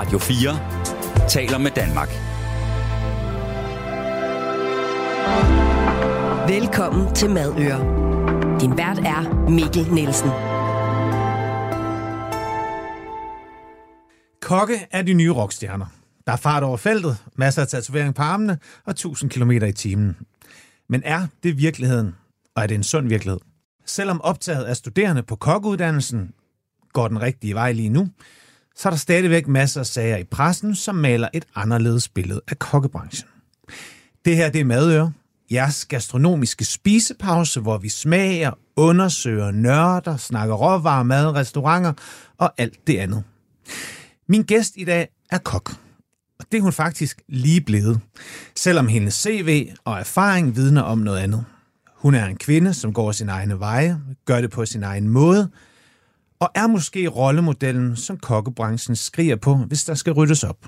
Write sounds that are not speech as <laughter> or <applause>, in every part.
Radio 4 taler med Danmark. Velkommen til Madøre. Din vært er Mikkel Nielsen. Kokke er de nye rockstjerner. Der er fart over feltet, masser af tatovering på armene og 1000 km i timen. Men er det virkeligheden, og er det en sund virkelighed? Selvom optaget af studerende på kokkeuddannelsen går den rigtige vej lige nu, så er der stadigvæk masser af sager i pressen, som maler et anderledes billede af kokkebranchen. Det her det er Madøre, jeres gastronomiske spisepause, hvor vi smager, undersøger, nørder, snakker råvarer, mad, restauranter og alt det andet. Min gæst i dag er kok. Og det er hun faktisk lige blevet, selvom hendes CV og erfaring vidner om noget andet. Hun er en kvinde, som går sin egne veje, gør det på sin egen måde, og er måske rollemodellen, som kokkebranchen skriger på, hvis der skal ryddes op.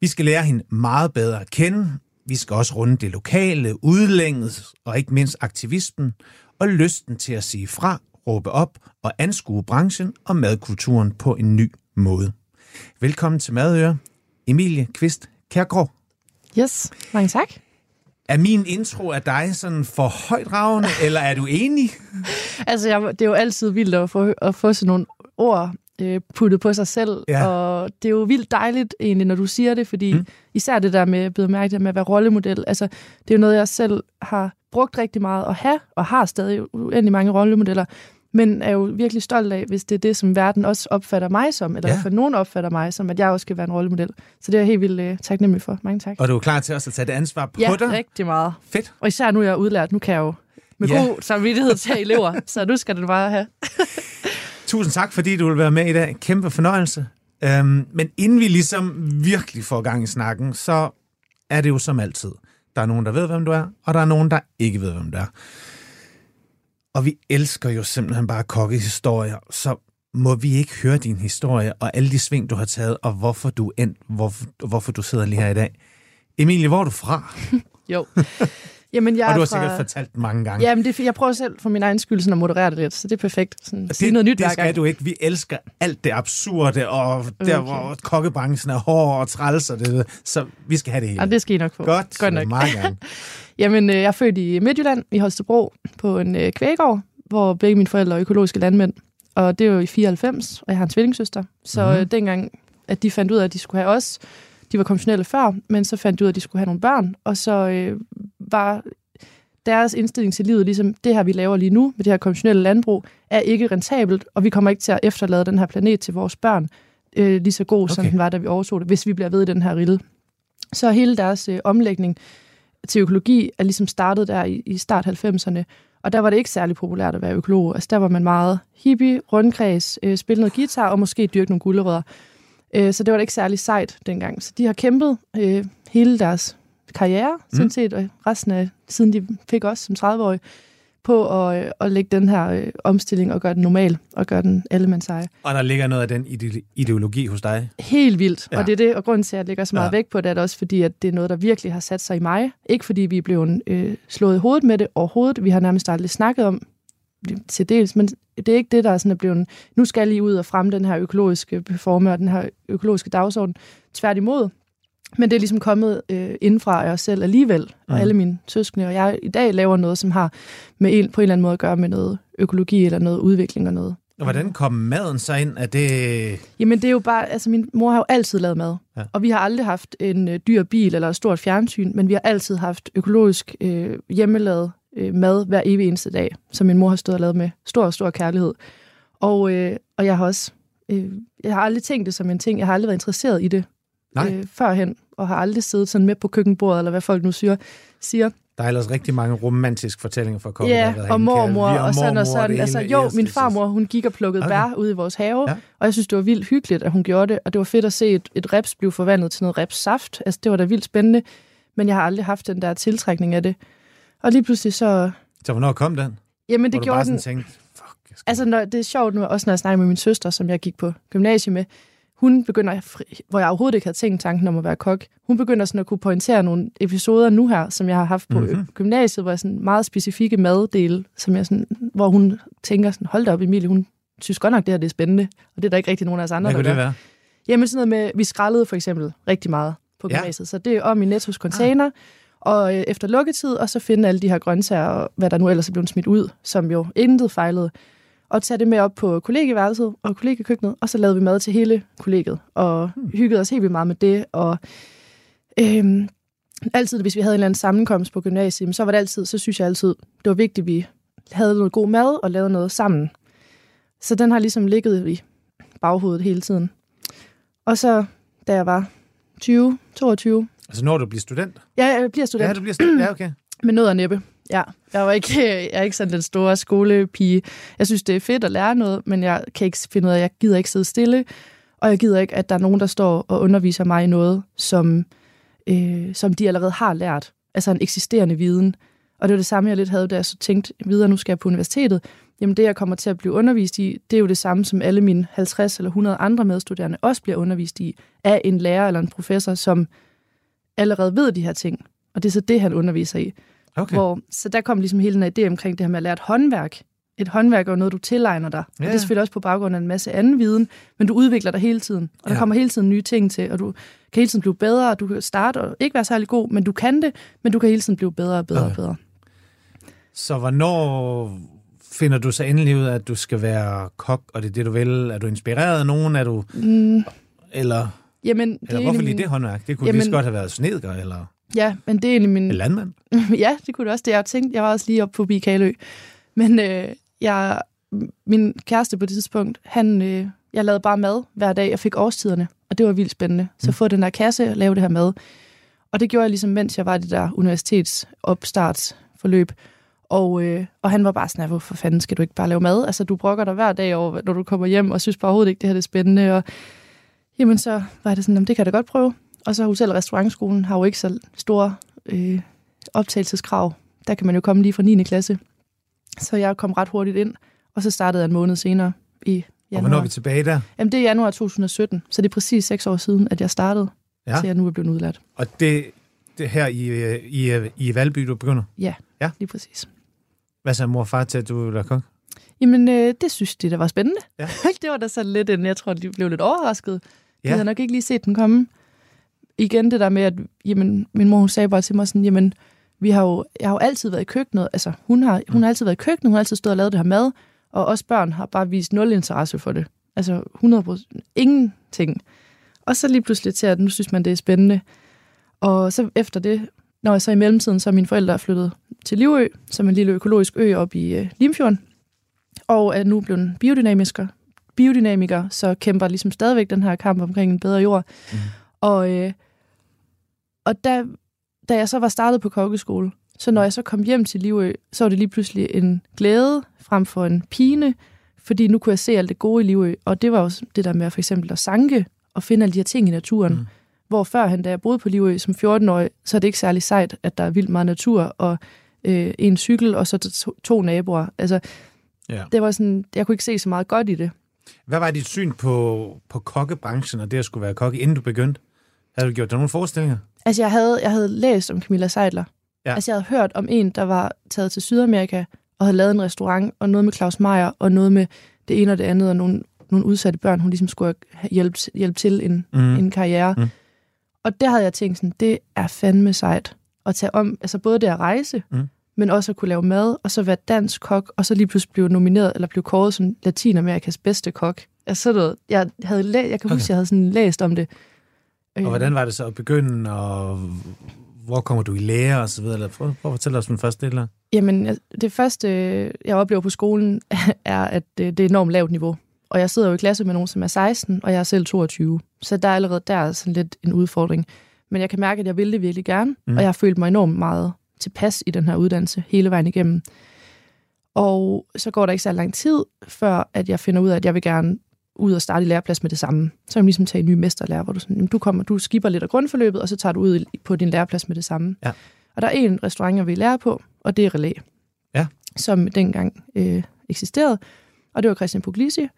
Vi skal lære hende meget bedre at kende. Vi skal også runde det lokale, udlænget og ikke mindst aktivismen og lysten til at sige fra, råbe op og anskue branchen og madkulturen på en ny måde. Velkommen til Madøre, Emilie Kvist Kærgaard. Yes, mange tak. Er min intro af dig sådan for højdragende, <laughs> eller er du enig? Altså, jeg, det er jo altid vildt at få, at få sådan nogle ord øh, puttet på sig selv, Ja. og det er jo vildt dejligt egentlig, når du siger det, fordi mm. især det der med, blev mærke med at være rollemodel, altså, det er jo noget, jeg selv har brugt rigtig meget at have, og har stadig uendelig mange rollemodeller, men er jo virkelig stolt af, hvis det er det, som verden også opfatter mig som, eller Ja. ja. for nogen opfatter mig som, at jeg også skal være en rollemodel. Så det er jeg helt vildt øh, taknemmelig for. Mange tak. Og du er klar til også at tage det ansvar på ja, dig? rigtig meget. Fedt. Og især nu er jeg udlært, nu kan jeg jo med Ja. ja. god samvittighed tage elever, <laughs> så nu skal det bare have. Tusind tak, fordi du vil være med i dag. Kæmpe fornøjelse. Øhm, men inden vi ligesom virkelig får gang i snakken, så er det jo som altid. Der er nogen, der ved, hvem du er, og der er nogen, der ikke ved, hvem du er. Og vi elsker jo simpelthen bare kokkehistorier, så må vi ikke høre din historie og alle de sving, du har taget, og hvorfor du end, hvorfor, hvorfor du sidder lige her i dag. Emilie, hvor er du fra? <laughs> Jo. Jamen, jeg og du er har fra... sikkert fortalt mange gange. Jamen, det, er- jeg prøver selv for min egen skyld sådan at moderere det lidt, så det er perfekt. Sådan, sige det, noget nyt det skal gang. du ikke. Vi elsker alt det absurde, og der, Okay. hvor kokkebranchen er hård og træls, og det, så vi skal have det hele. Ja, det skal I nok få. Godt, Godt nok. meget gerne. <laughs> Jamen, øh, jeg er født i Midtjylland, i Holstebro, på en øh, kvægård, hvor begge mine forældre er økologiske landmænd. Og det var jo i 94, og jeg har en tvillingssøster. Så Mhm. mm-hmm. dengang, at de fandt ud af, at de skulle have os, de var konventionelle før, men så fandt de ud af, at de skulle have nogle børn, og så øh, var deres indstilling til livet, ligesom det her, vi laver lige nu, med det her konventionelle landbrug, er ikke rentabelt, og vi kommer ikke til at efterlade den her planet til vores børn øh, lige så god, okay. som den var, da vi overtog det, hvis vi bliver ved i den her rille. Så hele deres øh, omlægning til økologi er ligesom startet der i, i start 90'erne, og der var det ikke særlig populært at være økolog. Altså der var man meget hippie, rundkreds, øh, spille noget guitar og måske dyrke nogle gulerødder. Øh, så det var da ikke særlig sejt dengang. Så de har kæmpet øh, hele deres karriere, mm. sådan set, og resten af, siden de fik os som 30-årige, på at, øh, at lægge den her øh, omstilling og gøre den normal, og gøre den allemandseje. Og der ligger noget af den ide- ideologi hos dig. Helt vildt. Ja. Og det er det, og grunden til, at jeg lægger så meget Ja. vægt på det, er det også fordi, at det er noget, der virkelig har sat sig i mig. Ikke fordi vi er blevet øh, slået i hovedet med det overhovedet. Vi har nærmest aldrig snakket om til dels, men det er ikke det, der er sådan er blevet, nu skal jeg lige ud og fremme den her økologiske performer og den her økologiske dagsorden. Tværtimod. Men det er ligesom kommet øh, indfra af os selv alligevel, og Mhm. alle mine søskende. Og jeg i dag laver noget, som har med en, på en eller anden måde at gøre med noget økologi eller noget udvikling og noget Og hvordan kom maden så ind? Er det... Jamen det er jo bare, altså min mor har jo altid lavet mad, Ja. ja. og vi har aldrig haft en øh, dyr bil eller et stort fjernsyn, men vi har altid haft økologisk øh, hjemmelavet øh, mad hver evig eneste dag, som min mor har stået og lavet med stor, stor kærlighed. Og, øh, og jeg har også, øh, jeg har aldrig tænkt det som en ting, jeg har aldrig været interesseret i det Nej. øh, førhen, og har aldrig siddet sådan med på køkkenbordet, eller hvad folk nu siger. siger. Der er ellers rigtig mange romantiske fortællinger fra har Ja, og mormor vi- og sådan og sådan. Altså, jo, min farmor, hun gik og plukkede Okay. bær ude i vores have, Ja. og jeg synes, det var vildt hyggeligt, at hun gjorde det, og det var fedt at se et, et reps blive forvandlet til noget repssaft. Altså, det var da vildt spændende, men jeg har aldrig haft den der tiltrækning af det. Og lige pludselig så... Så hvornår kom den? Jamen, det gjorde den... sådan tænkte, fuck, jeg skal... Altså, når, det er sjovt nu, også når jeg snakker med min søster, som jeg gik på gymnasiet med. Hun begynder, hvor jeg overhovedet ikke havde tænkt tanken om at være kok, hun begynder sådan at kunne pointere nogle episoder nu her, som jeg har haft på Mhm. mm-hmm. gymnasiet, hvor jeg sådan meget specifikke maddele, som jeg sådan, hvor hun tænker sådan, hold da op Emilie, hun synes godt nok, det her det er spændende, og det er der ikke rigtig nogen af os andre, Hvad der kunne det gør. være? Jamen sådan noget med, vi skrællede for eksempel rigtig meget på Ja. gymnasiet, så det er om i Nettos container, og øh, efter lukketid, og så finde alle de her grøntsager, og hvad der nu ellers er blevet smidt ud, som jo intet fejlede, og tage det med op på kollegeværelset og kollegekøkkenet, og så lavede vi mad til hele kollegiet, og Hmm. hyggede os helt vildt meget med det, og øhm, altid, hvis vi havde en eller anden sammenkomst på gymnasiet, så var det altid, så synes jeg altid, det var vigtigt, at vi havde noget god mad og lavede noget sammen. Så den har ligesom ligget i baghovedet hele tiden. Og så, da jeg var 20, 22, Altså når du bliver student? ja, jeg bliver student, Ja, du bliver student. Ja, okay. <clears throat> med nød og næppe. Ja, jeg, var ikke, <laughs> jeg er ikke sådan den store skolepige. Jeg synes, det er fedt at lære noget, men jeg kan ikke finde ud af, jeg gider ikke sidde stille, og jeg gider ikke, at der er nogen, der står og underviser mig i noget, som, øh, som de allerede har lært. Altså en eksisterende viden. Og det var det samme, jeg lidt havde, da jeg så tænkte videre, nu skal jeg på universitetet. Jamen det, jeg kommer til at blive undervist i, det er jo det samme, som alle mine 50 eller 100 andre medstuderende også bliver undervist i, af en lærer eller en professor, som allerede ved de her ting. Og det er så det, han underviser i okay. Hvor, så der kom ligesom hele den idé omkring det her med at lære et håndværk. Et håndværk er jo noget, du tilegner dig. Ja. Og det er selvfølgelig også på baggrund af en masse anden viden, men du udvikler dig hele tiden. Og der Ja. kommer hele tiden nye ting til, og du kan hele tiden blive bedre, og du kan starte og ikke være særlig god, men du kan det, men du kan hele tiden blive bedre og bedre Okay. og bedre. Så hvornår finder du så endelig ud af, at du skal være kok, og det er det, du vil? Er du inspireret af nogen? Er du, Mm, eller, jamen, det eller er hvorfor lige min, det håndværk? Det kunne Jamen- lige så godt have været snedker, eller Ja, men det er egentlig min... en landmand. <laughs> ja, det kunne det også. Det jeg tænkte, jeg var også lige oppe på Kalø. Men øh, jeg, min kæreste på det tidspunkt, han, øh, jeg lavede bare mad hver dag. Jeg fik årstiderne, og det var vildt spændende. Så Mm. få den der kasse og lave det her mad. Og det gjorde jeg ligesom, mens jeg var i det der universitetsopstartsforløb. Og, øh, og han var bare sådan, "Ja, hvorfor fanden skal du ikke bare lave mad? Altså, du brokker dig hver dag over, når du kommer hjem, og synes bare overhovedet ikke, det her det er spændende. Og, jamen, så var det sådan, "Jamen, det kan jeg da godt prøve. Og så Hotel- og Restaurantskolen har jo ikke så store øh, optagelseskrav. Der kan man jo komme lige fra 9. klasse. Så jeg kom ret hurtigt ind, og så startede jeg en måned senere i Og januar. hvornår er vi tilbage der? Jamen, det er januar 2017, så det er præcis seks år siden, at jeg startede, Ja. til jeg nu er blevet udlært. Og det, det her i, øh, i, øh, i Valby, du begynder? Ja, Ja. lige præcis. Hvad sagde mor og far til, at du er kok? Jamen, øh, det synes de, der var spændende. Ja. <laughs> det var da så lidt en, jeg tror, de blev lidt overrasket. De Ja. havde nok ikke lige set den komme. Igen det der med, at jamen, min mor hun sagde bare til mig sådan, jamen, vi har jo, jeg har jo altid været i køkkenet. Altså, hun har, hun har altid været i køkkenet, hun har altid stået og lavet det her mad, og os børn har bare vist nul interesse for det. Altså 100% ingenting. Og så lige pludselig til, at nu synes man, det er spændende. Og så efter det, når jeg så i mellemtiden, så er mine forældre flyttet til Livø, som er en lille økologisk ø op i øh, Limfjorden, og er nu blevet biodynamiker, biodynamiker, så kæmper ligesom stadigvæk den her kamp omkring en bedre jord. Mm. Og, øh, og da, da jeg så var startet på kokkeskole, så når jeg så kom hjem til Livø, så var det lige pludselig en glæde frem for en pine, fordi nu kunne jeg se alt det gode i Livø, og det var jo det der med for eksempel at sanke og finde alle de her ting i naturen. Mm. Hvor førhen, da jeg boede på Livø som 14-årig, så er det ikke særlig sejt, at der er vildt meget natur, og øh, en cykel, og så to, to naboer. Altså, Ja. det var sådan, jeg kunne ikke se så meget godt i det. Hvad var dit syn på, på kokkebranchen, og det at skulle være kok, inden du begyndte? Havde du gjort dig nogle forestillinger? Altså, jeg havde, jeg havde læst om Camilla Seidler. Ja. Altså, jeg havde hørt om en, der var taget til Sydamerika og havde lavet en restaurant, og noget med Claus Meier, og noget med det ene og det andet, og nogle, nogle udsatte børn, hun ligesom skulle have hjælp, hjælp til en, Mm. en karriere. Mm. Og der havde jeg tænkt sådan, det er fandme sejt at tage om, altså både det at rejse, Mm. men også at kunne lave mad, og så være dansk kok, og så lige pludselig blive nomineret, eller blive kåret som Latinamerikas bedste kok. Altså, så noget, jeg, havde læ- jeg kan Okay. huske, jeg havde sådan læst om det. Og hvordan var det så at begynde, og hvor kommer du i lære og så videre? Prøv, prøv at fortælle os den første del her. Jamen, det første, jeg oplever på skolen, <laughs> er, at det det er enormt lavt niveau. Og jeg sidder jo i klasse med nogen, som er 16, og jeg er selv 22. Så der er allerede der sådan lidt en udfordring. Men jeg kan mærke, at jeg vil det virkelig gerne, mm. og jeg har følt mig enormt meget tilpas i den her uddannelse hele vejen igennem. Og så går der ikke så lang tid, før at jeg finder ud af, at jeg vil gerne ud og starte i læreplads med det samme. Så kan man ligesom tage en ny mesterlærer, hvor du, sådan, jamen, du, kommer, du skipper lidt af grundforløbet, og så tager du ud på din læreplads med det samme. Ja. Og der er en restaurant, jeg vil lære på, og det er Relais Ja. som dengang øh, eksisterede. Og det var Christian Puglisi.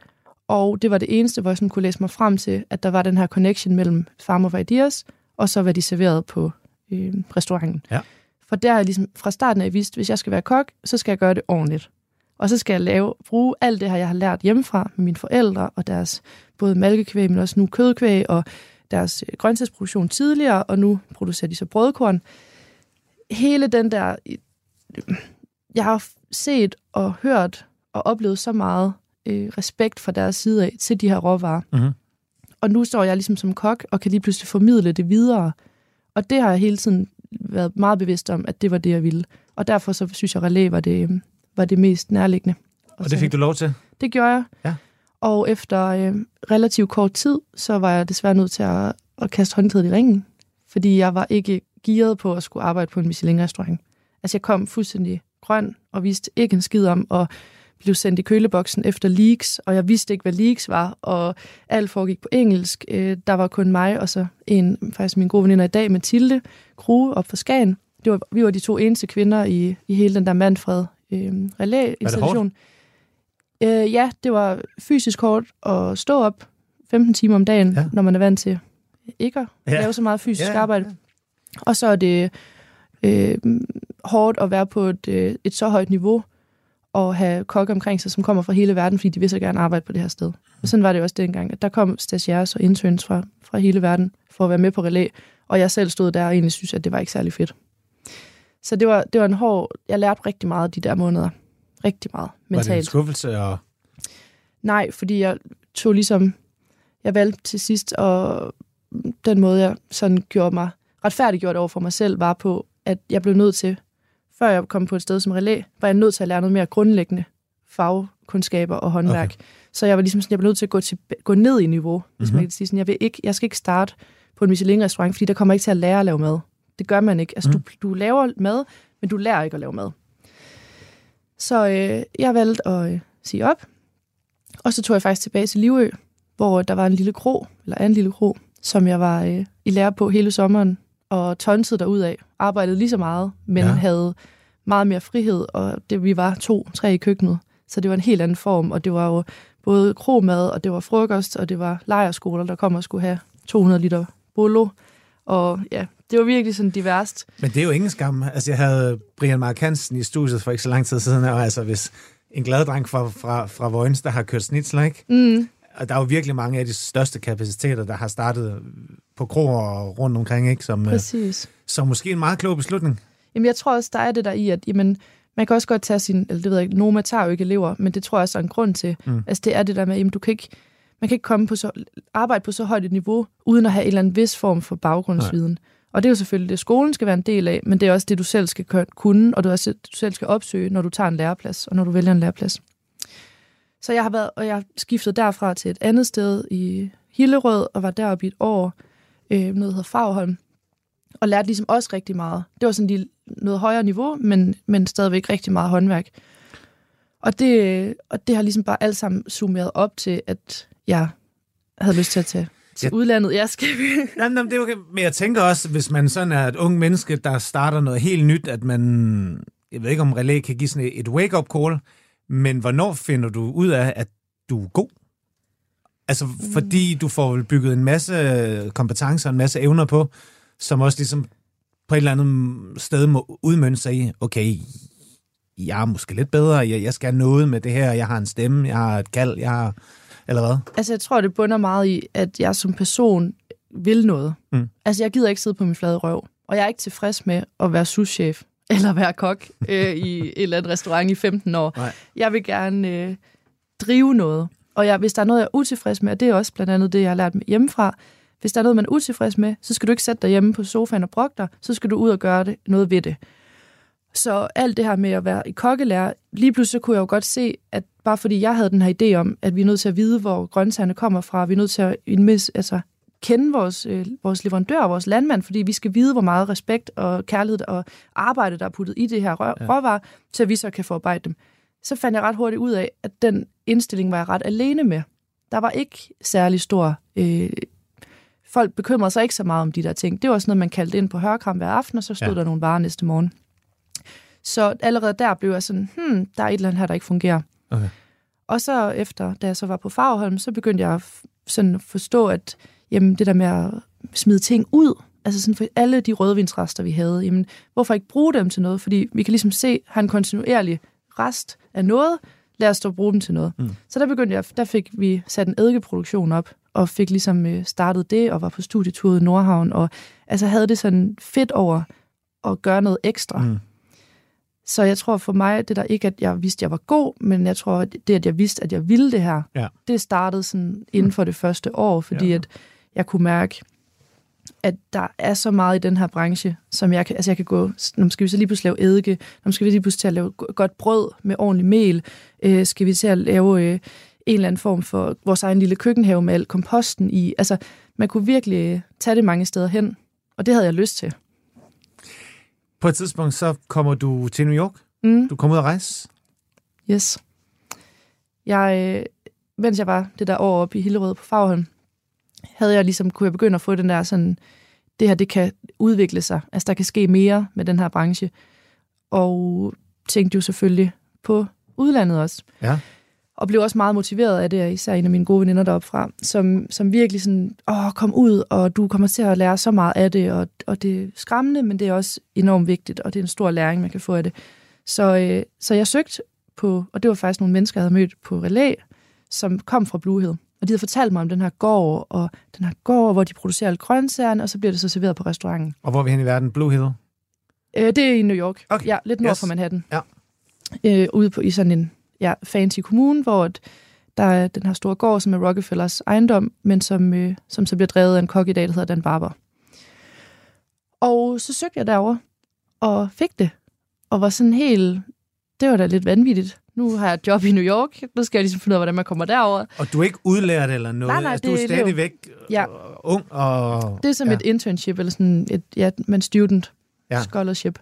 Og det var det eneste, hvor jeg sådan kunne læse mig frem til, at der var den her connection mellem Farmer for Ideas, og så hvad de serverede på øh, restauranten. Ja. For der er ligesom fra starten af vidst, hvis jeg skal være kok, så skal jeg gøre det ordentligt. Og så skal jeg lave, bruge alt det her, jeg har lært hjemmefra med mine forældre og deres både malkekvæg, men også nu kødkvæg, og deres øh, grøntsagsproduktion tidligere, og nu producerer de så brødkorn. Hele den der... Jeg har set og hørt og oplevet så meget øh, respekt fra deres side af til de her råvarer. Mhm. Og nu står jeg ligesom som kok og kan lige pludselig formidle det videre. Og det har jeg hele tiden været meget bevidst om, at det var det, jeg ville. Og derfor så synes jeg, at relæ var det, øh, var det mest nærliggende. Og det fik du lov til? Det gjorde jeg. Ja. Og efter øh, relativt kort tid, så var jeg desværre nødt til at, at kaste håndklædet i ringen. Fordi jeg var ikke gearet på at skulle arbejde på en Michelin-restaurant. Altså jeg kom fuldstændig grøn og vidste ikke en skid om at blive sendt i køleboksen efter leaks, og jeg vidste ikke, hvad leaks var, og alt foregik på engelsk. Øh, der var kun mig og så en, faktisk min gode veninder i dag, Mathilde Krue op fra Skagen. Det var, vi var de to eneste kvinder i, i hele den der Manfred øh, relæ-installation. Øh, ja, det var fysisk hårdt at stå op 15 timer om dagen, Ja. når man er vant til ikke at Ja. lave så meget fysisk Ja, ja, ja, arbejde. Og så er det øh, hårdt at være på et, øh, et så højt niveau, og have kokke omkring sig, som kommer fra hele verden, fordi de vil så gerne arbejde på det her sted. Og sådan var det også dengang, at der kom stagiaires og interns fra, fra hele verden for at være med på relæ, og jeg selv stod der og egentlig synes, at det var ikke særlig fedt. Så det var, det var en hård... Jeg lærte rigtig meget de der måneder. Rigtig meget Var det en mentalt. skuffelse? Og... Nej, fordi jeg tog ligesom... Jeg valgte til sidst, og den måde, jeg sådan gjorde mig retfærdiggjort over for mig selv, var på, at jeg blev nødt til, før jeg kom på et sted som relæ, var jeg nødt til at lære noget mere grundlæggende fagkundskaber og håndværk. Okay. Så jeg var ligesom sådan, jeg blev nødt til at gå, til, gå ned i niveau, hvis Mhm. man kan sige sådan. Jeg, vil ikke, jeg skal ikke starte på en Michelin-restaurant, fordi der kommer ikke til at lære at lave mad. Det gør man ikke. Altså, Mhm. du, du laver mad, men du lærer ikke at lave mad. Så øh, jeg valgte at øh, sige op, og så tog jeg faktisk tilbage til Livø, hvor der var en lille kro, eller er en lille kro, som jeg var øh, i lære på hele sommeren, og tonsede derud af. Arbejdede lige så meget, men Ja. havde meget mere frihed, og det, vi var to-tre i køkkenet. Så det var en helt anden form, og det var jo både kromad, og det var frokost, og det var lejerskoler, der kom og skulle have 200 liter bolo. Og ja, det var virkelig sådan diverst. Men det er jo ingen skam. Altså, jeg havde Brian Mark Hansen i studiet for ikke så lang tid siden, og altså, hvis en glad dreng fra, fra, fra Vojens, der har kørt snitsel, ikke? Mm, Og der er jo virkelig mange af de største kapaciteter, der har startet på kroer og rundt omkring, ikke? Som, øh, præcis. som måske en meget klog beslutning. Jamen, jeg tror også, der er det der i, at jamen, man kan også godt tage sin, eller det ved jeg ikke, Noma tager jo ikke elever, men det tror jeg også er en grund til. Mm. Mm. Altså, det er det der med, jamen, du kan ikke, man kan ikke komme på så, arbejde på så højt et niveau, uden at have en eller anden vis form for baggrundsviden. Nej. Og det er jo selvfølgelig det, skolen skal være en del af, men det er også det, du selv skal kunne, og er også du selv skal opsøge, når du tager en læreplads, og når du vælger en læreplads. Så jeg har været, og jeg har skiftet derfra til et andet sted i Hillerød, og var deroppe i et år, øh, noget der hedder Fagholm, og lærte ligesom også rigtig meget. Det var sådan lige noget højere niveau, men, men stadigvæk rigtig meget håndværk. Og det, og det har ligesom bare alt sammen summeret op til, at jeg havde lyst til at tage til Ja. udlandet. Jeg skal... <laughs> Jamen, jamen, det er okay. Men jeg tænker også, hvis man sådan er et ung menneske, der starter noget helt nyt, at man, jeg ved ikke om relæ kan give sådan et wake-up call, men hvornår finder du ud af, at du er god? Altså, fordi du får bygget en masse kompetencer, en masse evner på, som også ligesom på et eller andet sted må udmønte sig i, okay, jeg er måske lidt bedre, jeg, jeg skal noget med det her, jeg har en stemme, jeg har et kald, jeg har, eller hvad? Altså, jeg tror, det bunder meget i, at jeg som person vil noget. Mm. Altså, jeg gider ikke sidde på min flade røv. Og jeg er ikke tilfreds med at være souschef <laughs> eller være kok øh, i et eller andet restaurant i 15 år. Nej. Jeg vil gerne øh, drive noget. Og jeg, hvis der er noget, jeg er utilfreds med, og det er også blandt andet det, jeg har lært hjemmefra, hvis der er noget, man er utilfreds med, så skal du ikke sætte dig hjemme på sofaen og brokke dig, så skal du ud og gøre det, noget ved det. Så alt det her med at være i kokkelærer, lige pludselig så kunne jeg jo godt se, at bare fordi jeg havde den her idé om, at vi er nødt til at vide, hvor grøntsagerne kommer fra, vi er nødt til at mis- altså, kende vores, øh, vores leverandør og vores landmand, fordi vi skal vide, hvor meget respekt og kærlighed og arbejde, der er puttet i det her rå- Ja. råvarer, at vi så kan forarbejde dem. Så fandt jeg ret hurtigt ud af, at den indstilling var jeg ret alene med. Der var ikke særlig stor... Øh, folk bekymrede sig ikke så meget om de der ting. Det var sådan noget, man kaldte ind på hørkram hver aften, og så stod ja. der nogle varer næste morgen. Så allerede der blev jeg sådan, hmm, der er et eller andet her, der ikke fungerer. Okay. Og så efter, da jeg så var på Fagholm, så begyndte jeg at sådan forstå, at jamen, det der med at smide ting ud, altså sådan for alle de rødvinsrester, vi havde, jamen, hvorfor ikke bruge dem til noget? Fordi vi kan ligesom se, have en kontinuerlig rest af noget, lad os dog bruge dem til noget. Mm. Så der begyndte jeg, der fik vi sat en eddikeproduktion op, og fik ligesom øh, startet det, og var på studietur i Nordhavn, og altså havde det sådan fedt over at gøre noget ekstra. Mm. Så jeg tror for mig, det der ikke, at jeg vidste, at jeg var god, men jeg tror, at det, at jeg vidste, at jeg ville det her, Ja. det startede sådan inden for det første år, fordi Ja. at jeg kunne mærke, at der er så meget i den her branche, som jeg kan, altså jeg kan gå, nu skal vi så lige pludselig lave eddike, nu skal vi lige pludselig til at lave go- godt brød med ordentlig mel, øh, skal vi til at lave øh, en eller anden form for vores egen lille køkkenhave med al komposten i. Altså, man kunne virkelig tage det mange steder hen, og det havde jeg lyst til. På et tidspunkt, så kommer du til New York. Mm. Du kommer ud at rejse. Yes. Jeg, øh, mens jeg var det der år oppe i Hillerød på Fagholm, havde jeg ligesom, kunne jeg begynde at få den der sådan, det her, det kan udvikle sig. Altså, der kan ske mere med den her branche. Og tænkte jo selvfølgelig på udlandet også. Ja. Og blev også meget motiveret af det, især en af mine gode veninder deroppe fra, som, som virkelig sådan, åh, kom ud, og du kommer til at lære så meget af det, og, og det er skræmmende, men det er også enormt vigtigt, og det er en stor læring, man kan få af det. Så, øh, så jeg søgte på, og det var faktisk nogle mennesker, jeg havde mødt på Relæ, som kom fra Bluehill. Og de havde fortalt mig om den her gård, og den her gård, hvor de producerer alle grøntsagerne, og så bliver det så serveret på restauranten. Og hvor er vi hen i verden? Blue Hill? Øh, det er i New York. Okay. Ja, lidt nord Yes. for Manhattan. Ja. Øh, ude på, i sådan en ja, fancy kommune, hvor at der er den her store gård, som er Rockefellers ejendom, men som, øh, som så bliver drevet af en kok i dag, der hedder Dan Barber. Og så søgte jeg derover og fik det. Og var sådan helt... Det var da lidt vanvittigt. Nu har jeg et job i New York. Nu skal jeg ligesom finde ud af, hvordan man kommer derover. Og du er ikke udlært eller noget? Nej, nej, altså, du er stadigvæk Ja. øh, ung og... Det er som ja. et internship, eller sådan et, ja, men student ja. scholarship.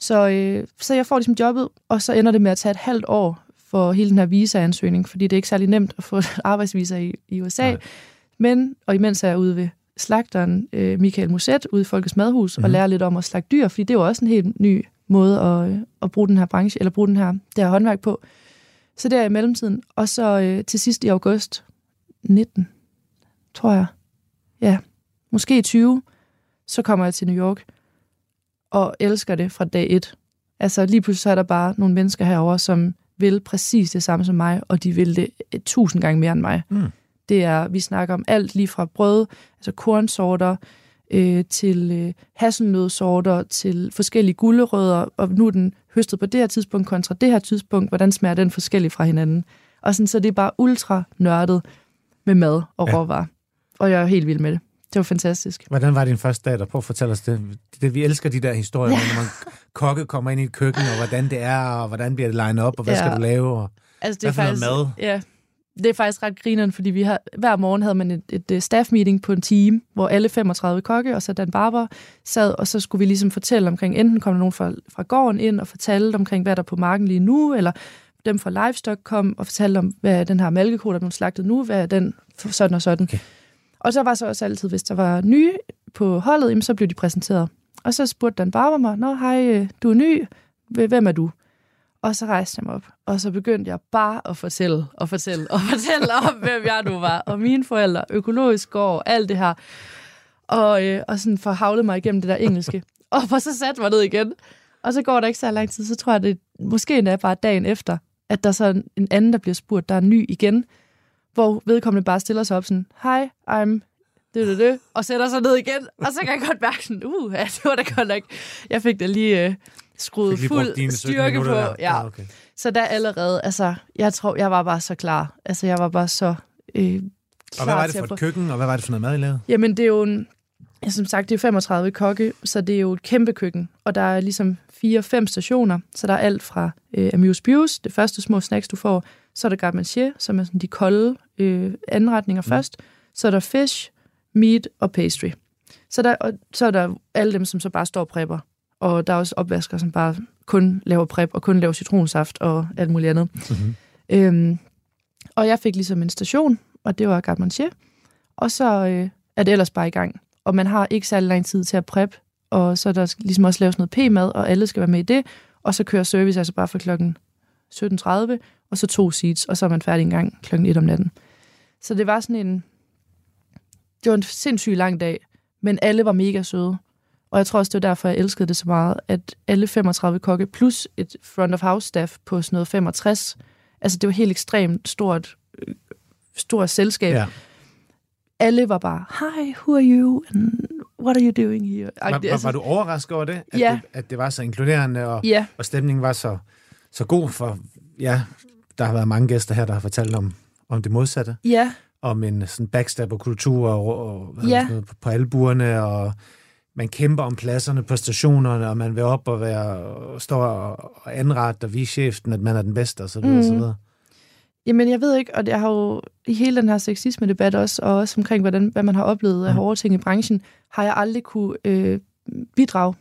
Så, øh, så jeg får ligesom jobbet, og så ender det med at tage et halvt år for hele den her visa-ansøgning, fordi det er ikke særlig nemt at få <laughs> arbejdsvisa i, i USA. Nej. Men, og imens er jeg ude ved slagteren øh, Michael Muset ude i Folkets Madhus, mm-hmm. og Mhm. lærer lidt om at slagte dyr, fordi det er jo også en helt ny måde at, øh, at bruge den her branche, eller bruge den her, det her håndværk på. Så det er i mellemtiden. Og så øh, til sidst i august 19, tror jeg. Ja, måske 20, så kommer jeg til New York og elsker det fra dag et. Altså lige pludselig så er der bare nogle mennesker herover, som vil præcis det samme som mig, og de vil det et tusind gange mere end mig. Mm. Det er, vi snakker om alt lige fra brød, altså kornsorter, øh, til øh, hasselnødsorter, til forskellige gulerødder, og nu er den høstet på det her tidspunkt kontra det her tidspunkt, hvordan smager den forskellig fra hinanden. Og sådan, så det er bare ultra nørdet med mad og Ja. råvarer. Og jeg er helt vild med det. Det var fantastisk. Hvordan var din første dag der? Prøv at fortælle os det. det. Vi elsker de der historier, ja. når man kokke kommer ind i et køkken, og hvordan det er, og hvordan bliver det legnet op, og hvad ja. Skal du lave? Og... Altså, Hvad for noget mad? Ja, det er faktisk ret grineren, fordi vi har, hver morgen havde man et, et, et staff meeting på en time, hvor alle 35 kokke og så Dan Barber sad, og så skulle vi ligesom fortælle omkring, enten kom der nogen fra, fra gården ind og fortalte omkring, hvad der er på marken lige nu, eller dem fra Livestock kom og fortalte om, hvad er den her mælkeko, der er blevet slagtet nu, hvad er den sådan og sådan. Okay. Og så var så også altid, hvis der var nye på holdet, jamen, så blev de præsenteret. Og så spurgte Dan Barber mig, Nå, hej, øh, du er ny, hvem er du? Og så rejste jeg mig op, og så begyndte jeg bare at fortælle og fortælle og <laughs> fortælle om, hvem jeg nu var, og mine forældre, økologisk gård, alt det her. Og, øh, og sådan forhavlede mig igennem det der engelske. <laughs> og så satte mig ned igen. Og så går der ikke så lang tid, så tror jeg, det måske endda bare dagen efter, at der så en, en anden, der bliver spurgt, der er ny igen, hvor vedkommende bare stiller sig op sådan, hej, I'm det, det, det, og sætter sig ned igen, og så kan jeg godt mærke sådan, uh, ja, det var da godt nok. Jeg fik da lige øh, skruet Fik fuld dine 17 styrke på. der. Ja. okay. Så der allerede, altså, jeg tror, jeg var bare så klar. Altså, jeg var bare så øh, Og klar hvad var det for et køkken, og hvad var det for noget mad, I lavede? Jamen, det er jo en, ja, som sagt, det er 35 kokke, så det er jo et kæmpe køkken. Og der er ligesom fire-fem stationer, så der er alt fra øh, amuse buse, det første små snacks, du får. Så er der garde manger, som er sådan de kolde øh, anretninger mm. først. Så er der fish, meat og pastry. Så, der, og så er der alle dem, som så bare står og prepper. Og der er også opvasker, som bare kun laver prep og kun laver citronsaft og alt muligt andet. Mm-hmm. Øhm, og jeg fik ligesom en station, og det var garde manger. Og så øh, er det ellers bare i gang. Og man har ikke særlig lang tid til at prep, og så er der ligesom også lavet noget p-mad, og alle skal være med i det. Og så kører service altså bare fra klokken 17.30, og så to seats, og så er man færdig en gang klokken 1 om natten. Så det var sådan en... Det var en sindssygt lang dag, men alle var mega søde. Og jeg tror også, det var derfor, jeg elskede det så meget, at alle 35 kokke plus et front of house staff på sådan noget 65, Altså, det var helt ekstremt stort, øh, stort selskab. Ja. Alle var bare, hi, who are you? And what are you doing here? Var, var, var du overrasket over det? At, Ja. det? at det var så inkluderende, og, Ja, og stemningen var så, så god? For ja, der har været mange gæster her, der har fortalt om, om det modsatte. ja, Om en sådan backstabber-kultur og, og Ja. noget, på, på albuerne, og man kæmper om pladserne på stationerne, og man vil op og være, og stå og, og anrette og vise chefen, at man er den bedste, og så videre, mm. så Mhm. videre. Jamen, jeg ved ikke, og jeg har jo i hele den her sexisme-debat også, og også omkring, hvordan, hvad man har oplevet af Mhm. hårde ting i branchen, har jeg aldrig kunne øh, bidrage,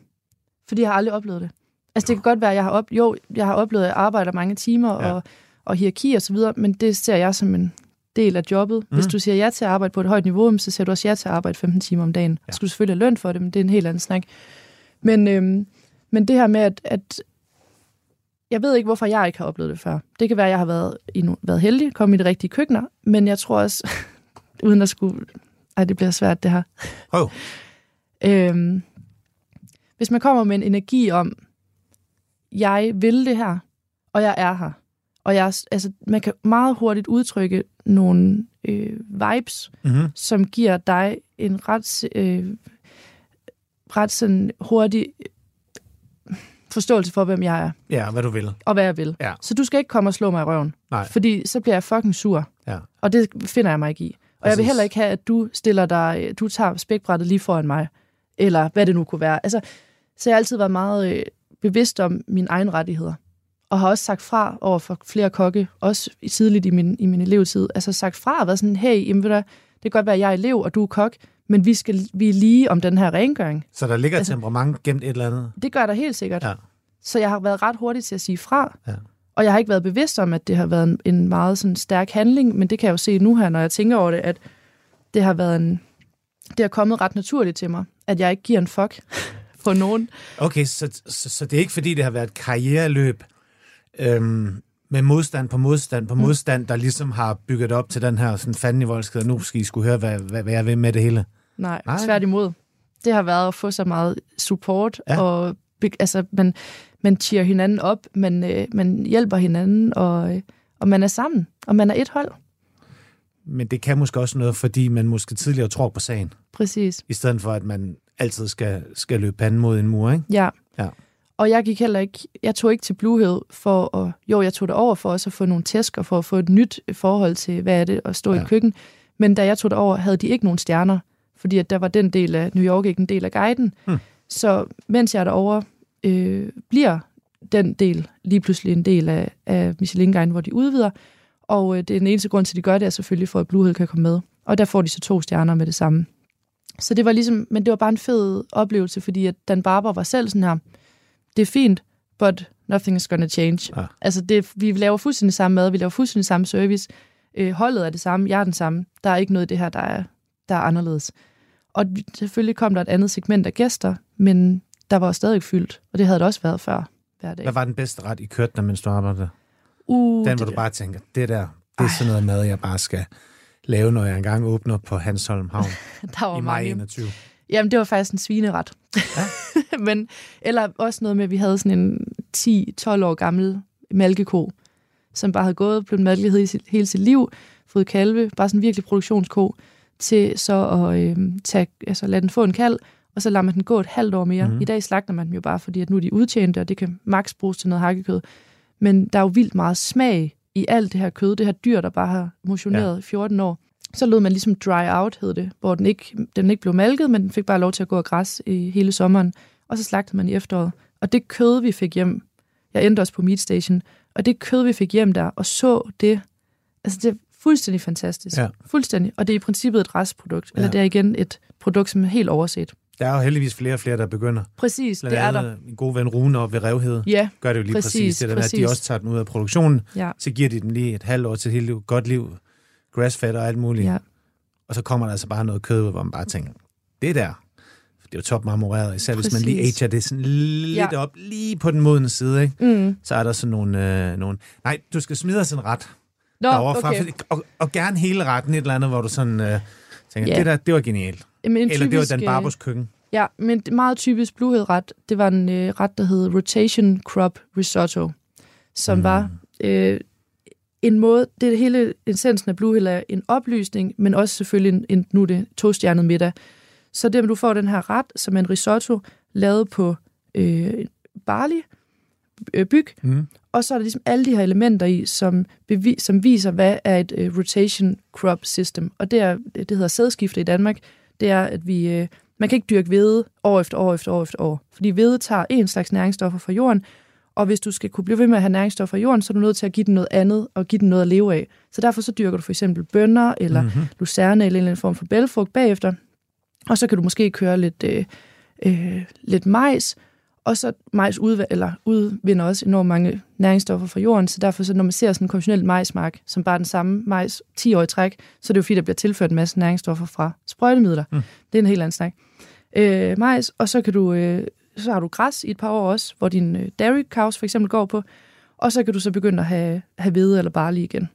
fordi jeg har aldrig oplevet det. Altså, det kan godt være, at jeg har, op, jo, jeg har oplevet, at jeg arbejder mange timer Ja. og, og hierarki og så videre, men det ser jeg som en del af jobbet. Hvis Mhm. du siger ja til at arbejde på et højt niveau, så siger du også ja til at arbejde 15 timer om dagen. Ja. Ja. Skal du selvfølgelig have løn for det, men det er en helt anden snak. Men, øhm, men det her med, at, at jeg ved ikke, hvorfor jeg ikke har oplevet det før. Det kan være, at jeg har været, i no, været heldig, kommet i de rigtige køkkener, men jeg tror også, <laughs> uden at skulle... Ej, det bliver svært, det her. Prøv. Øhm, hvis man kommer med en energi om, jeg vil det her, og jeg er her, og jeg, altså, man kan meget hurtigt udtrykke nogle øh, vibes, Mm-hmm. som giver dig en ret, øh, ret sådan hurtig øh, forståelse for, hvem jeg er, Ja, hvad du vil. og hvad jeg vil. Ja. Så du skal ikke komme og slå mig i røven, Nej. fordi så bliver jeg fucking sur, Ja. og det finder jeg mig ikke i. Og jeg vil Præcis. heller ikke have, at du stiller dig, du tager spækbrættet lige foran mig, eller hvad det nu kunne være. Altså, så jeg har altid været meget øh, bevidst om mine egne rettigheder, og har også sagt fra over for flere kokke, også tidligt i min, i min elevtid. Altså sagt fra og været sådan, hey, jamen, ved du, det kan godt være, at jeg er elev, og du er kok, men vi, skal, vi er lige om den her rengøring. Så der ligger Altså- temperament gemt et eller andet. Det gør der helt sikkert. Ja. Så jeg har været ret hurtig til at sige fra. Ja. Og jeg har ikke været bevidst om, at det har været en, en meget sådan stærk handling, men det kan jeg jo se nu her, når jeg tænker over det, at det har været en... Det har kommet ret naturligt til mig, at jeg ikke giver en fuck på nogen. Okay, så, så, så det er ikke fordi, det har været et karriereløb øhm, med modstand på modstand på Mm. modstand, der ligesom har bygget op til den her sådan fanden i voldsked, nu skal I skulle høre, hvad, hvad, hvad jeg vil med det hele. Nej, Nej. Tværtimod. Det har været at få så meget support, Ja. og altså, man, man cheer hinanden op, man, øh, man hjælper hinanden, og, øh, og man er sammen, og man er et hold. Men det kan måske også noget, fordi man måske tidligere tror på sagen, Præcis. i stedet for at man altid skal, skal løbe panden mod en mur, ikke? Ja. Ja. Og jeg gik heller ikke, jeg tog ikke til Bluehill for at, jo, jeg tog det over for også at få nogle tæsker, for at få et nyt forhold til, hvad er det at stå ja. I køkken. Men da jeg tog det over, havde de ikke nogen stjerner, fordi at der var den del af New York ikke en del af guiden. Hmm. Så mens jeg er derovre, øh, bliver den del lige pludselig en del af, af Michelin-guiden, hvor de udvider. Og øh, det er den eneste grund til, at de gør det, er selvfølgelig for, at Bluehill kan komme med. Og der får de så to stjerner med det samme. Så det var ligesom, men det var bare en fed oplevelse, fordi at Dan Barber var selv sådan her, det er fint, but nothing is gonna change. Ja. Altså, det, vi laver fuldstændig samme mad, vi laver fuldstændig samme service, øh, holdet er det samme, jeg er den samme. Der er ikke noget i det her, der er, der er anderledes. Og selvfølgelig kom der et andet segment af gæster, men der var stadig fyldt, og det havde det også været før hver dag. Hvad var den bedste ret, I kørte der, mens du arbejdede? Uh, Den, hvor det, du bare tænker, det der, det er sådan noget mad, jeg bare skal lave, når jeg engang åbner på Hansholm Havn <laughs> der var i maj mange. 21. Jamen, det var faktisk en svineret. Ja. <laughs> Men, eller også noget med, at vi havde sådan en 10-12 år gammel malkeko, som bare havde gået, blevet malket hele, sit- hele sit liv, fået kalve, bare sådan en virkelig produktionsko, til så at øh, tage, altså, lade den få en kald, og så lader man den gå et halvt år mere. Mm. I dag slagter man dem jo bare, fordi at nu er de udtjente, og det kan maks bruges til noget hakkekød. Men der er jo vildt meget smag i alt det her kød, det her dyr, der bare har motioneret i 14 år. Så lod man ligesom dry out, hed det, hvor den ikke, den ikke blev malket, men den fik bare lov til at gå og græs i hele sommeren. Og så slagtede man i efteråret. Og det kød, vi fik hjem, jeg endte også på Meat Station, og det kød, vi fik hjem der, og så det, altså det er fuldstændig fantastisk. Ja. Fuldstændig. Og det er i princippet et restprodukt, eller Ja. det er igen et produkt, som er helt overset. Der er jo heldigvis flere og flere, der begynder. Præcis, Blandt det er der. min gode ven Rune og ved Revhed Ja, gør det jo lige præcis, Præcis, præcis det der med, at de præcis. også tager den ud af produktionen. ja, Så giver de den lige et halvt år til et helt liv, godt liv, grassfed og alt muligt. ja. Og så kommer der altså bare noget kød, hvor man bare tænker, det der, det er jo top marmoreret, især hvis man lige Præcis. ager det sådan lidt Ja. op, lige på den modne side, ikke? Mm. så er der sådan nogle, øh, nogle... Nej, du skal smide os en ret Nå, derovre fra, okay. fordi- og, og gerne hele retten, et eller andet, hvor du sådan øh, tænker, Ja. det der, det var genialt. Jamen, en Eller det var typisk, Dan øh, Barbers køkken. Ja, men meget typisk bluehead-ret, det var en øh, ret, der hed Rotation Crop Risotto, som Mm. var øh, en måde, det hele essensen af Blue Hill er en oplysning, men også selvfølgelig en, en nu det tostjernet middag. Så det, at du får den her ret, som er en risotto, lavet på øh, barley, øh, byg, Mm. og så er der ligesom alle de her elementer i, som, bevi- som viser, hvad er et øh, rotation crop system. Og det, er, det hedder sædskifte i Danmark. Det er, at vi, øh, man kan ikke dyrke hvede år efter år efter år efter år. Fordi hvede tager en slags næringsstoffer fra jorden, og hvis du skal kunne blive ved med at have næringsstoffer i jorden, så er du nødt til at give den noget andet, og give den noget at leve af. Så derfor så dyrker du for eksempel bønner, eller mm-hmm. lucerne, eller en eller anden form for bælfrugt bagefter. Og så kan du måske køre lidt, øh, øh, lidt majs, og så majs udv- eller udvinder også enormt mange næringsstoffer fra jorden, så derfor så når man ser sådan en konventionel majsmark, som bare er den samme majs 10 år i træk, så er det jo fordi, der bliver tilført en masse næringsstoffer fra sprøjtemidler. Mm. Det er en helt anden snak. Øh, majs, og så kan du, øh, så har du græs i et par år også, hvor din øh, dairy cows for eksempel går på, og så kan du så begynde at have, have hvede eller barley igen.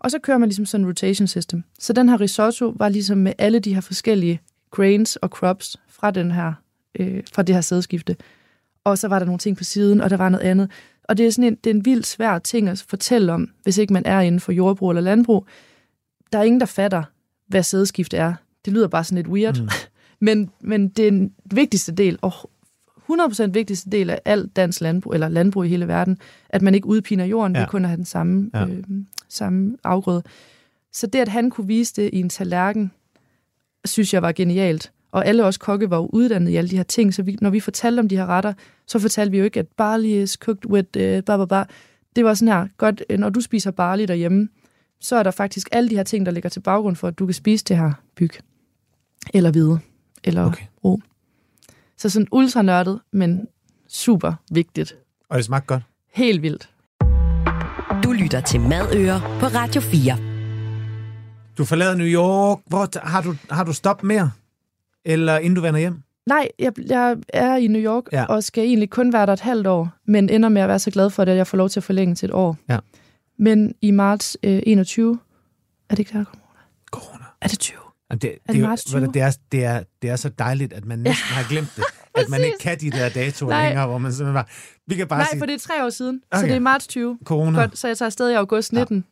Og så kører man ligesom sådan en rotation system. Så den her risotto var ligesom med alle de her forskellige grains og crops fra, den her, øh, fra det her sædskifte. Og så var der nogle ting på siden, og der var noget andet. Og det er sådan en, det er en vildt svær ting at fortælle om, hvis ikke man er inden for jordbrug eller landbrug. Der er ingen, der fatter, hvad sædskifte er. Det lyder bare sådan lidt weird. Mm. <laughs> men, men det er den vigtigste del, og 100% vigtigste del af alt dansk landbrug, eller landbrug i hele verden, at man ikke udpiner jorden, ja. Ved kun at have den samme, ja. øh, samme afgrøde. Så det, at han kunne vise det i en tallerken, synes jeg var genialt. Og alle os kokke var jo uddannet i alle de her ting, så vi, når vi fortalte om de her retter, så fortalte vi jo ikke, at barley is cooked with uh, blah, blah, blah. Det var sådan her, godt, øh, når du spiser barley derhjemme, så er der faktisk alle de her ting, der ligger til baggrund for, at du kan spise det her byg. Eller hvide. Eller Okay. ro. Så sådan ultra nørdet, men super vigtigt. Og det smagte godt. Helt vildt. Du lytter til Madøer på Radio 4. Du forlader New York. Hvor, har, du, har du stop mere? Eller inden du vender hjem? Nej, jeg, jeg er i New York, Ja. ja. og skal egentlig kun være der et halvt år, men ender med at være så glad for det, at jeg får lov til at forlænge til et år. Ja. Men i marts øh, 21, er det ikke der, corona? Corona. Er det 20? Jamen, det, det det, er jo- marts ved du, 20? det, er, det, er, det er så dejligt, at man næsten har glemt det. <laughs> At man ikke kan de der datoer Nej. længere, hvor man simpelthen bare... Vi kan bare Nej, sige, for det er tre år siden, okay. så det er marts 20. corona. Godt, så jeg tager afsted i august 19, ja.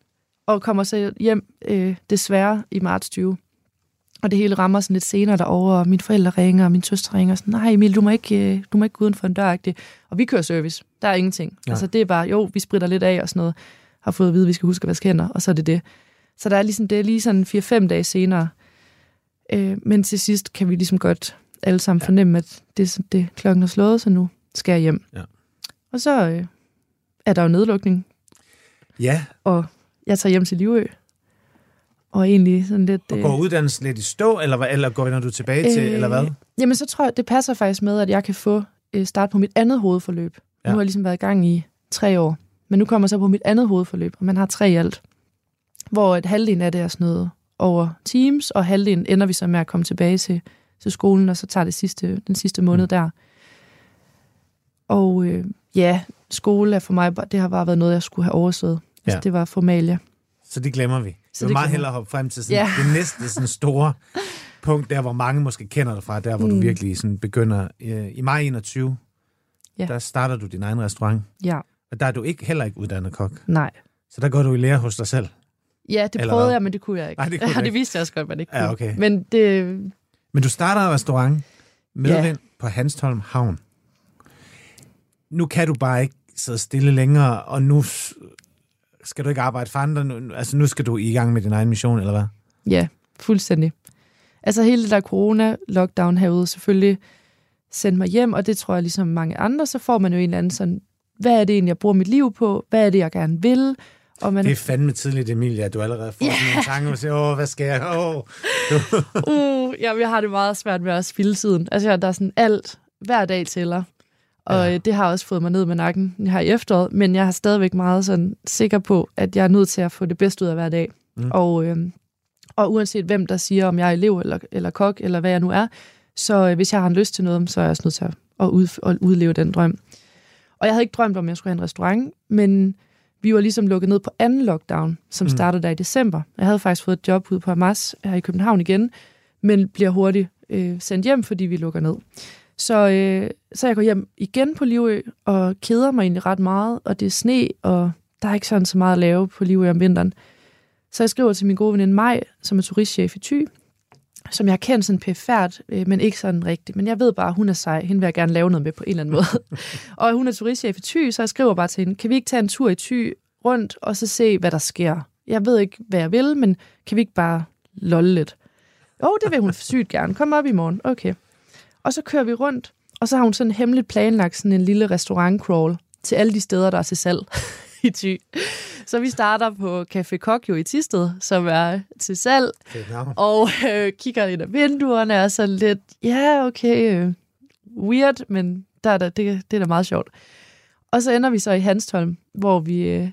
og kommer så hjem øh, desværre i marts 20. Og det hele rammer sådan lidt senere derovre, og mine forældre ringer, og min søster ringer, sådan, nej Emil, du må ikke, øh, du må ikke gå uden for en dør, -agtig. Og vi kører service, der er ingenting. Ja. Altså det er bare, jo, vi spritter lidt af og sådan noget, har fået at vide, at vi skal huske at vaske hænder, og så er det det. Så der er ligesom, det er lige sådan 4-5 dage senere. Øh, men til sidst kan vi ligesom godt alle sammen ja. fornemme, at det, det klokken er slået, så nu skal jeg hjem. Ja. Og så øh, er der jo nedlukning Ja, og jeg tager hjem til Livø. Og egentlig sådan lidt... og øh, går uddannelsen lidt i stå, eller, eller går du tilbage til, eller hvad? Jamen, så tror jeg, det passer faktisk med, at jeg kan få øh, start på mit andet hovedforløb. Ja. Nu har jeg ligesom været i gang i tre år. Men nu kommer jeg så på mit andet hovedforløb, og man har tre i alt. Hvor et halvdelen af det er sådan noget over Teams, og halvdelen ender vi så med at komme tilbage til, til skolen, og så tager det sidste, den sidste måned Mm. der. Og øh, ja, skole er for mig, bare- det har bare været noget, jeg skulle have overstået. Altså, Ja. det var formalia. Så det glemmer vi. Så det det meget hellere hoppe frem til sådan, Ja. <laughs> det næste sådan store punkt, der hvor mange måske kender dig fra, der hvor mm. du virkelig sådan begynder. Øh, I maj 21, Ja. der starter du din egen restaurant, Ja, og der er du ikke heller ikke uddannet kok. nej. Så der går du i lære hos dig selv. Ja, det Eller prøvede hvad? jeg, men det kunne jeg ikke. Nej, det kunne ja, <laughs> det viste jeg også godt, man ikke kunne. Ja, okay. Men det, Men du starter en restaurant, medvind Ja. på Hanstholm Havn. Nu kan du bare ikke sidde stille længere, og nu skal du ikke arbejde for andre. Nu, altså nu skal du i gang med din egen mission, eller hvad? ja, fuldstændig. Altså hele det der corona-lockdown herude selvfølgelig sendte mig hjem, og det tror jeg ligesom mange andre, så får man jo en eller anden sådan, hvad er det egentlig, jeg bruger mit liv på? Hvad er det, jeg gerne vil? Og man, Det er fandme tidligt, Emilie, at du allerede får sådan nogle tanker, og siger, åh, hvad skal jeg? Åh. uh, jamen, jeg har det meget svært med at spille tiden. Altså, jeg- der er sådan alt, hver dag tæller. Og Ja. det har også fået mig ned med nakken her i efteråret, men jeg er stadigvæk meget sådan sikker på, at jeg er nødt til at få det bedste ud af hver dag. Mm. Og, øhm, og uanset hvem, der siger, om jeg er elev eller, eller kok, eller hvad jeg nu er, så øh, hvis jeg har en lyst til noget, så er jeg også nødt til at, at, ud, at udleve den drøm. Og jeg havde ikke drømt om, at jeg skulle have en restaurant, men vi var ligesom lukket ned på anden lockdown, som Mm. mm. startede der i december. Jeg havde faktisk fået et job ude på Hamas her i København igen, men bliver hurtigt øh, sendt hjem, fordi vi lukker ned. Så, øh, så jeg går hjem igen på Livø og keder mig egentlig ret meget, og det er sne, og der er ikke sådan så meget at lave på Livø om vinteren. Så jeg skriver til min gode veninde Maj, som er turistchef i Thy, som jeg har kendt sådan pæfærd, øh, men ikke sådan rigtigt. Men jeg ved bare, at hun er sej. Hende vil jeg gerne lave noget med på en eller anden måde. <laughs> og hun er turistchef i Thy, så jeg skriver bare til hende, kan vi ikke tage en tur i Thy rundt, og så se, hvad der sker? Jeg ved ikke, hvad jeg vil, men kan vi ikke bare lolle lidt? Jo, det vil hun sygt gerne. Kom op i morgen. Okay. Og så kører vi rundt, og så har hun sådan hemmeligt planlagt sådan en lille restaurant-crawl til alle de steder, der er til salg <laughs> i Thy. Så vi starter på Café Kokjo i Tisted, som er til salg, og øh, kigger ind af vinduerne og er så lidt, ja, yeah, okay, øh, weird, men der er der, det, det er da meget sjovt. Og så ender vi så i Hanstholm, hvor vi øh,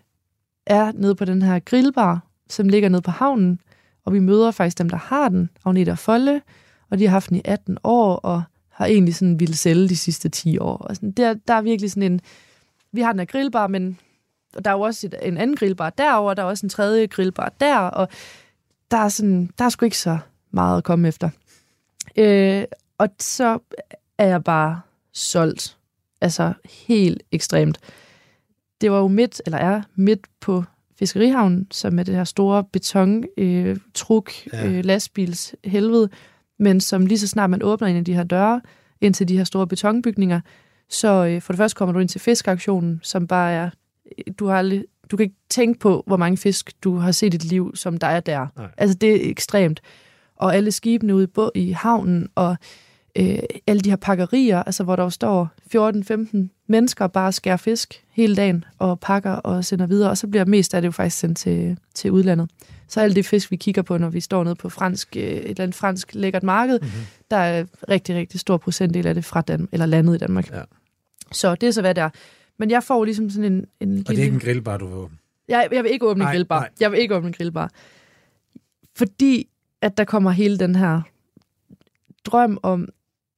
er nede på den her grillbar, som ligger nede på havnen, og vi møder faktisk dem, der har den, Agneta Folle, og de har haft den i 18 år, og har egentlig sådan ville sælge de sidste 10 år. Og sådan, der, der er virkelig sådan en... Vi har den her grillbar, men der er jo også et, en anden grillbar derover, der er også en tredje grillbar der, og der er, sådan, der er sgu ikke så meget at komme efter. Øh, og så er jeg bare solgt. Altså helt ekstremt. Det var jo midt, eller er midt på Fiskerihavnen, som er det her store beton, øh, truk, ja. øh, lastbils helvede, men som lige så snart man åbner en af de her døre ind til de her store betonbygninger, så øh, for det første kommer du ind til fiskaktionen, som bare er, du har aldrig, du kan ikke tænke på, hvor mange fisk du har set i dit liv, som der er der. Nej. Altså det er ekstremt. Og alle skibene ude i, i havnen, og øh, alle de her pakkerier, altså hvor der står 14-15 mennesker bare skærer fisk hele dagen og pakker og sender videre, og så bliver mest af det jo faktisk sendt til, til udlandet. Så alt det fisk, vi kigger på, når vi står nede på fransk, øh, et eller andet fransk lækkert marked, mm-hmm. der er rigtig, rigtig stor procentdel af det fra Dan- eller landet i Danmark. Ja. Så det er så, hvad det er. Men jeg får ligesom sådan en... en og lille... det er ikke en grillbar, du vil åbne? Jeg, jeg vil ikke åbne nej, en grillbar. Nej. Jeg vil ikke åbne en grillbar. Fordi at der kommer hele den her drøm om,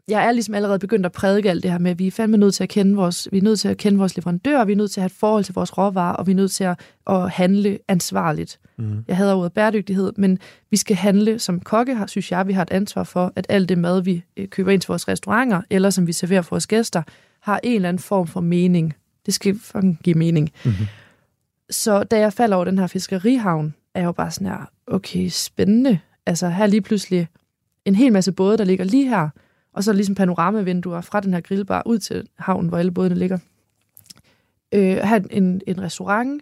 jeg er ligesom allerede begyndt at prædike alt det her med, at vi er fandme nødt til at kende vores, vi er nødt til at kende vores leverandører, vi er nødt til at have et forhold til vores råvarer, og vi er nødt til at, at handle ansvarligt. Mm. Jeg hader ordet bæredygtighed, men vi skal handle som kokke, har, synes jeg, vi har et ansvar for, at alt det mad, vi øh, køber ind til vores restauranter, eller som vi serverer for vores gæster, har en eller anden form for mening. Det skal fucking give mening. Mm-hmm. Så da jeg falder over den her fiskerihavn, er jeg jo bare sådan her, okay, spændende. Altså her lige pludselig en hel masse både, der ligger lige her, og så ligesom panoramavinduer fra den her grillbar ud til havnen, hvor alle bådene ligger. Øh, have en, en restaurant,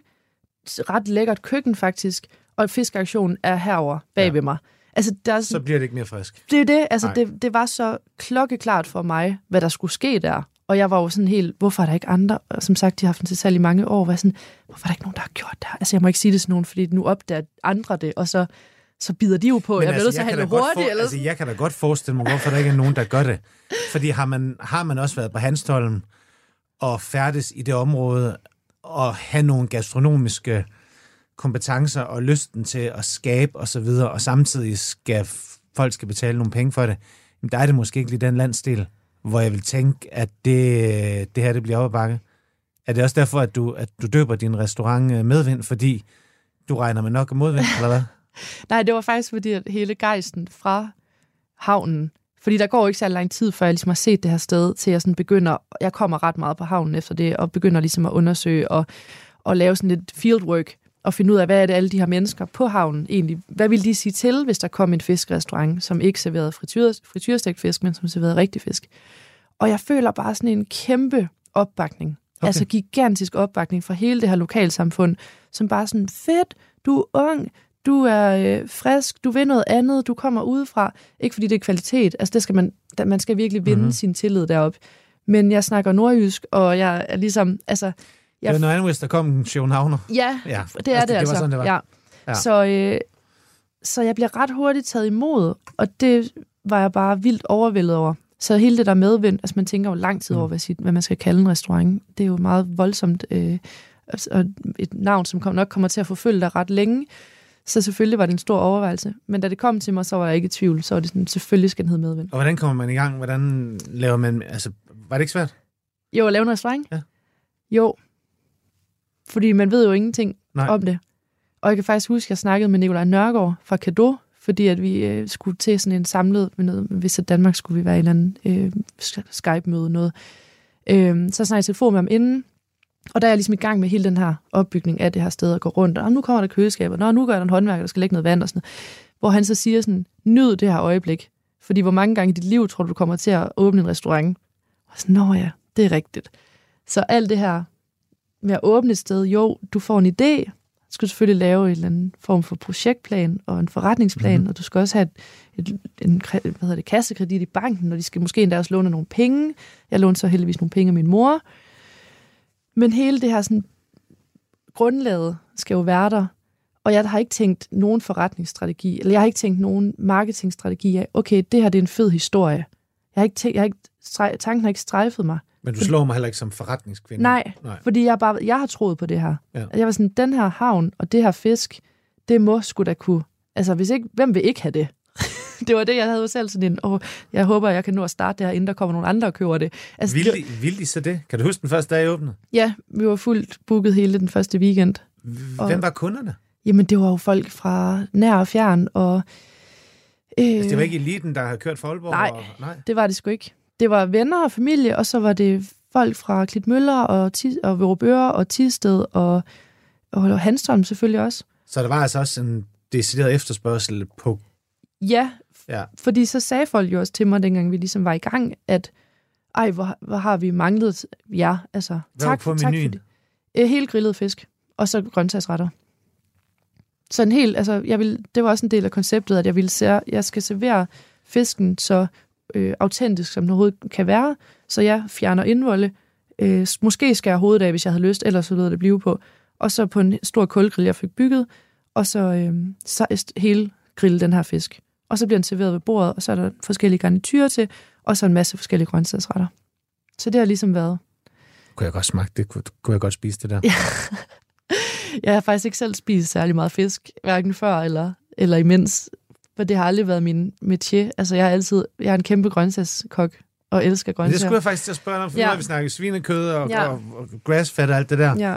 ret lækkert køkken faktisk, og fiskaktionen er herover bag ja. ved mig. Altså, der er sådan, så bliver det ikke mere frisk. Det er det. Altså, det, det var så klokkeklart for mig, hvad der skulle ske der. Og jeg var jo sådan helt, hvorfor er der ikke andre? Og som sagt, de har haft den til salg i mange år. Var sådan, hvorfor er der ikke nogen, der har gjort det Altså, jeg må ikke sige det til nogen, fordi nu opdager andre det, og så så bider de jo på. Men jeg altså, vil jeg have det hurtigt. For, eller altså, jeg kan da godt forestille mig, hvorfor der ikke er nogen, der gør det. Fordi har man, har man også været på Hanstholm og færdes i det område og have nogle gastronomiske kompetencer og lysten til at skabe og så videre, og samtidig skal folk skal betale nogle penge for det, jamen der er det måske ikke lige den landsdel, hvor jeg vil tænke, at det, det her det bliver op bakke. Er det også derfor, at du, at du døber din restaurant øh, medvind, fordi du regner med nok modvind, eller hvad? <laughs> Nej, det var faktisk fordi, at hele gejsten fra havnen, fordi der går ikke så lang tid, før jeg ligesom har set det her sted, til jeg sådan begynder, jeg kommer ret meget på havnen efter det, og begynder ligesom at undersøge og, og lave sådan lidt fieldwork, og finde ud af, hvad er det alle de her mennesker på havnen egentlig, hvad vil de sige til, hvis der kom en fiskrestaurant, som ikke serverede frityrestegt fisk, men som serverede rigtig fisk. Og jeg føler bare sådan en kæmpe opbakning. Okay. Altså gigantisk opbakning fra hele det her lokalsamfund, som bare sådan, fedt, du er ung, du er øh, frisk, du vil noget andet, du kommer udefra. Ikke fordi det er kvalitet, altså det skal man, man skal virkelig vinde mm-hmm. sin tillid derop. Men jeg snakker nordjysk, og jeg er ligesom, altså... Jeg, det er noget andet, hvis der kom en Sjøenhavner. Ja, ja, det er altså, det, det altså. Var sådan, det var. Ja. Ja. Så, øh, så jeg bliver ret hurtigt taget imod, og det var jeg bare vildt overvældet over. Så hele det der medvind, altså man tænker jo lang tid over, mm. hvad, sit, hvad man skal kalde en restaurant. Det er jo meget voldsomt, øh, og et navn, som nok kommer til at forfølge dig ret længe. Så selvfølgelig var det en stor overvejelse. Men da det kom til mig, så var jeg ikke i tvivl. Så var det sådan, selvfølgelig skal den hedde medvind. Og hvordan kommer man i gang? Hvordan laver man... Altså, var det ikke svært? Jo, at lave en restaurant? Ja. Jo. Fordi man ved jo ingenting Nej. om det. Og jeg kan faktisk huske, at jeg snakkede med Nikolaj Nørgaard fra Kado, fordi at vi øh, skulle til sådan en samlet med noget, hvis at Danmark skulle vi være i en eller anden øh, Skype-møde noget. Øh, så snakkede jeg telefon med ham inden, Og der er jeg ligesom i gang med hele den her opbygning af det her sted at gå rundt. Og nu kommer der køleskaber. Nå, nu gør der en håndværker, der skal lægge noget vand og sådan noget. Hvor han så siger sådan, nyd det her øjeblik. Fordi hvor mange gange i dit liv tror du, du kommer til at åbne en restaurant? Og sådan, nå ja, det er rigtigt. Så alt det her med at åbne et sted, jo, du får en idé, du skal selvfølgelig lave en eller anden form for projektplan og en forretningsplan, Mhm. mm-hmm. og du skal også have et, et, en hvad hedder det, kassekredit i banken, og de skal måske endda også låne nogle penge. Jeg lånte så heldigvis nogle penge af min mor. Men hele det her sådan, grundlaget skal jo være der, og jeg har ikke tænkt nogen forretningsstrategi, eller jeg har ikke tænkt nogen marketingstrategi af, okay, det her det er en fed historie. Jeg har ikke tænkt, jeg har ikke, tanken har ikke strejfet mig. Men du slår mig heller ikke som forretningskvinde. Nej, Nej. fordi jeg, bare, jeg har troet på det her. Ja. Jeg var sådan, den her havn og det her fisk, det må sgu da kunne... Altså, hvis ikke, hvem vil ikke have det? <laughs> det var det, jeg havde selv sådan en, åh, jeg håber, jeg kan nå at starte det her, inden der kommer nogle andre og køber det. Altså, Vil det, de, vil de så det? Kan du huske den første dag, I åbnede? ja, vi var fuldt booket hele den første weekend. Og- Hvem var kunderne? Jamen, det var jo folk fra nær og fjern, og... Øh, Altså, det var ikke eliten, der har kørt for Aalborg? Nej. Og, nej. det var det sgu ikke. Det var venner og familie, og så var det folk fra Klitmøller og, og Vorupøre og Tisted og, og Hanstholm selvfølgelig også. Så der var altså også en decideret efterspørgsel på... Ja, Ja. fordi så sagde folk jo også til mig, dengang vi ligesom var i gang, at ej, hvor, hvor har vi manglet jer. Altså, Hvad tak, på tak for det. Øh, Helt grillet fisk, og så grøntsagsretter. Så en helt, altså, jeg vil, det var også en del af konceptet, at jeg ville se, jeg skal servere fisken så øh, autentisk, som den overhovedet kan være, så jeg fjerner indvolde. Øh, måske skal jeg hovedet af, hvis jeg havde lyst, ellers så lød det blive på. Og så på en stor kulgrill, jeg fik bygget, og så, øh, så hele grille den her fisk. Og så bliver den serveret ved bordet, og så er der forskellige garniturer til, og så en masse forskellige grøntsagsretter. Så det har ligesom været. Kunne jeg godt smage det? Kunne, kunne jeg godt spise det der? Ja. Jeg har faktisk ikke selv spist særlig meget fisk, hverken før eller, eller imens. For det har aldrig været min métier. Altså, jeg er altid jeg er en kæmpe grøntsagskok og elsker Men det grøntsager. skulle jeg faktisk til at spørge dig om, for ja. Nu har vi snakket svinekød og, ja. Og, og grassfat og alt det der. Ja.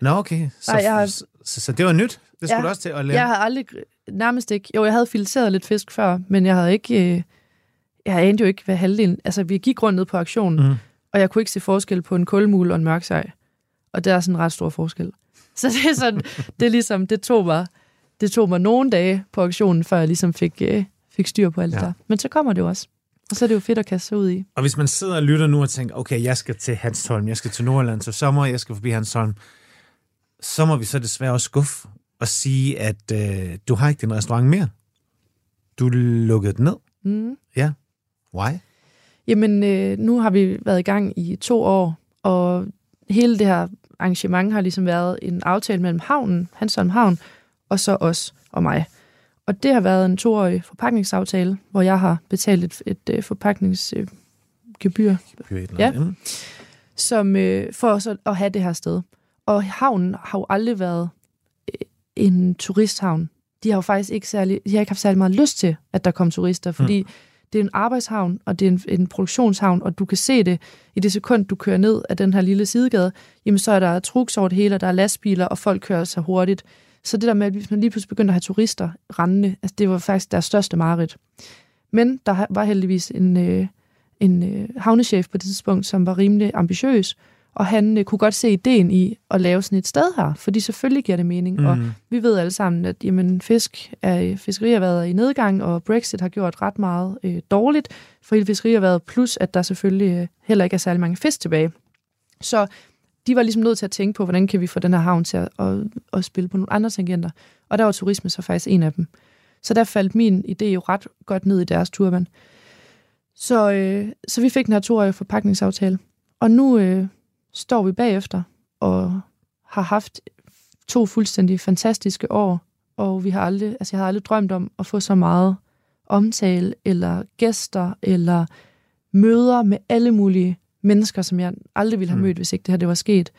Nå, okay. Så, Ej, jeg har- så, så, så det var nyt. Det skulle Ja. også til at lære. Jeg havde aldrig, nærmest ikke, jo, jeg havde fileteret lidt fisk før, men jeg havde ikke, øh, jeg anede jo ikke, hvad halvdelen, altså vi gik rundt ned på auktionen, Mm. og jeg kunne ikke se forskel på en kulmul og en mørksej. Og der er sådan en ret stor forskel. <laughs> Så det er sådan, det er ligesom, det tog mig, det tog mig nogle dage på auktionen, før jeg ligesom fik, øh, fik styr på alt Ja. der. Men så kommer det jo også. Og så er det jo fedt at kaste sig ud i. Og hvis man sidder og lytter nu og tænker, okay, jeg skal til Hansholm, jeg skal til Nordjylland til sommer, jeg skal forbi Hansholm, så må vi så desværre også skuffe og sige, at øh, du har ikke din restaurant mere. Du lukkede den ned. Mm. Ja. Why? Jamen, øh, nu har vi været i gang i to år, og hele det her arrangement har ligesom været en aftale mellem havnen, Hansholm Havn, og så os og mig. Og det har været en toårig forpakningsaftale, hvor jeg har betalt et, et, et forpakningsgebyr, Byr et eller Ja. andet. Som øh, for så at have det her sted. Og havnen har jo aldrig været øh, en turisthavn. De har jo faktisk ikke særlig, de har ikke haft særlig meget lyst til, at der kom turister, fordi mm. det er en arbejdshavn, og det er en, en produktionshavn, og du kan se det i det sekund, du kører ned af den her lille sidegade, jamen så er der trucks over det hele, og der er lastbiler, og folk kører så hurtigt. Så det der med, at hvis man lige pludselig begynder at have turister rendende, altså det var faktisk deres største mareridt. Men der var heldigvis en, øh, en øh, havnechef på det tidspunkt, som var rimelig ambitiøs, og han øh, kunne godt se ideen i at lave sådan et sted her, fordi selvfølgelig giver det mening, mm. og vi ved alle sammen, at jamen, fisk er, fiskerierhvervet er i nedgang, og Brexit har gjort ret meget øh, dårligt for hele fiskerierhvervet, plus at der selvfølgelig øh, heller ikke er særlig mange fisk tilbage. Så de var ligesom nødt til at tænke på, hvordan kan vi få den her havn til at, at, at spille på nogle andre tangenter. Og der var turisme så faktisk en af dem. Så der faldt min idé jo ret godt ned i deres turban. Så, øh, så vi fik den her toårige forpakningsaftale. Og nu øh, står vi bagefter og har haft to fuldstændig fantastiske år, og vi har aldrig, altså jeg har aldrig drømt om at få så meget omtale, eller gæster, eller møder med alle mulige mennesker, som jeg aldrig ville have Mm. mødt, hvis ikke det her det var sket.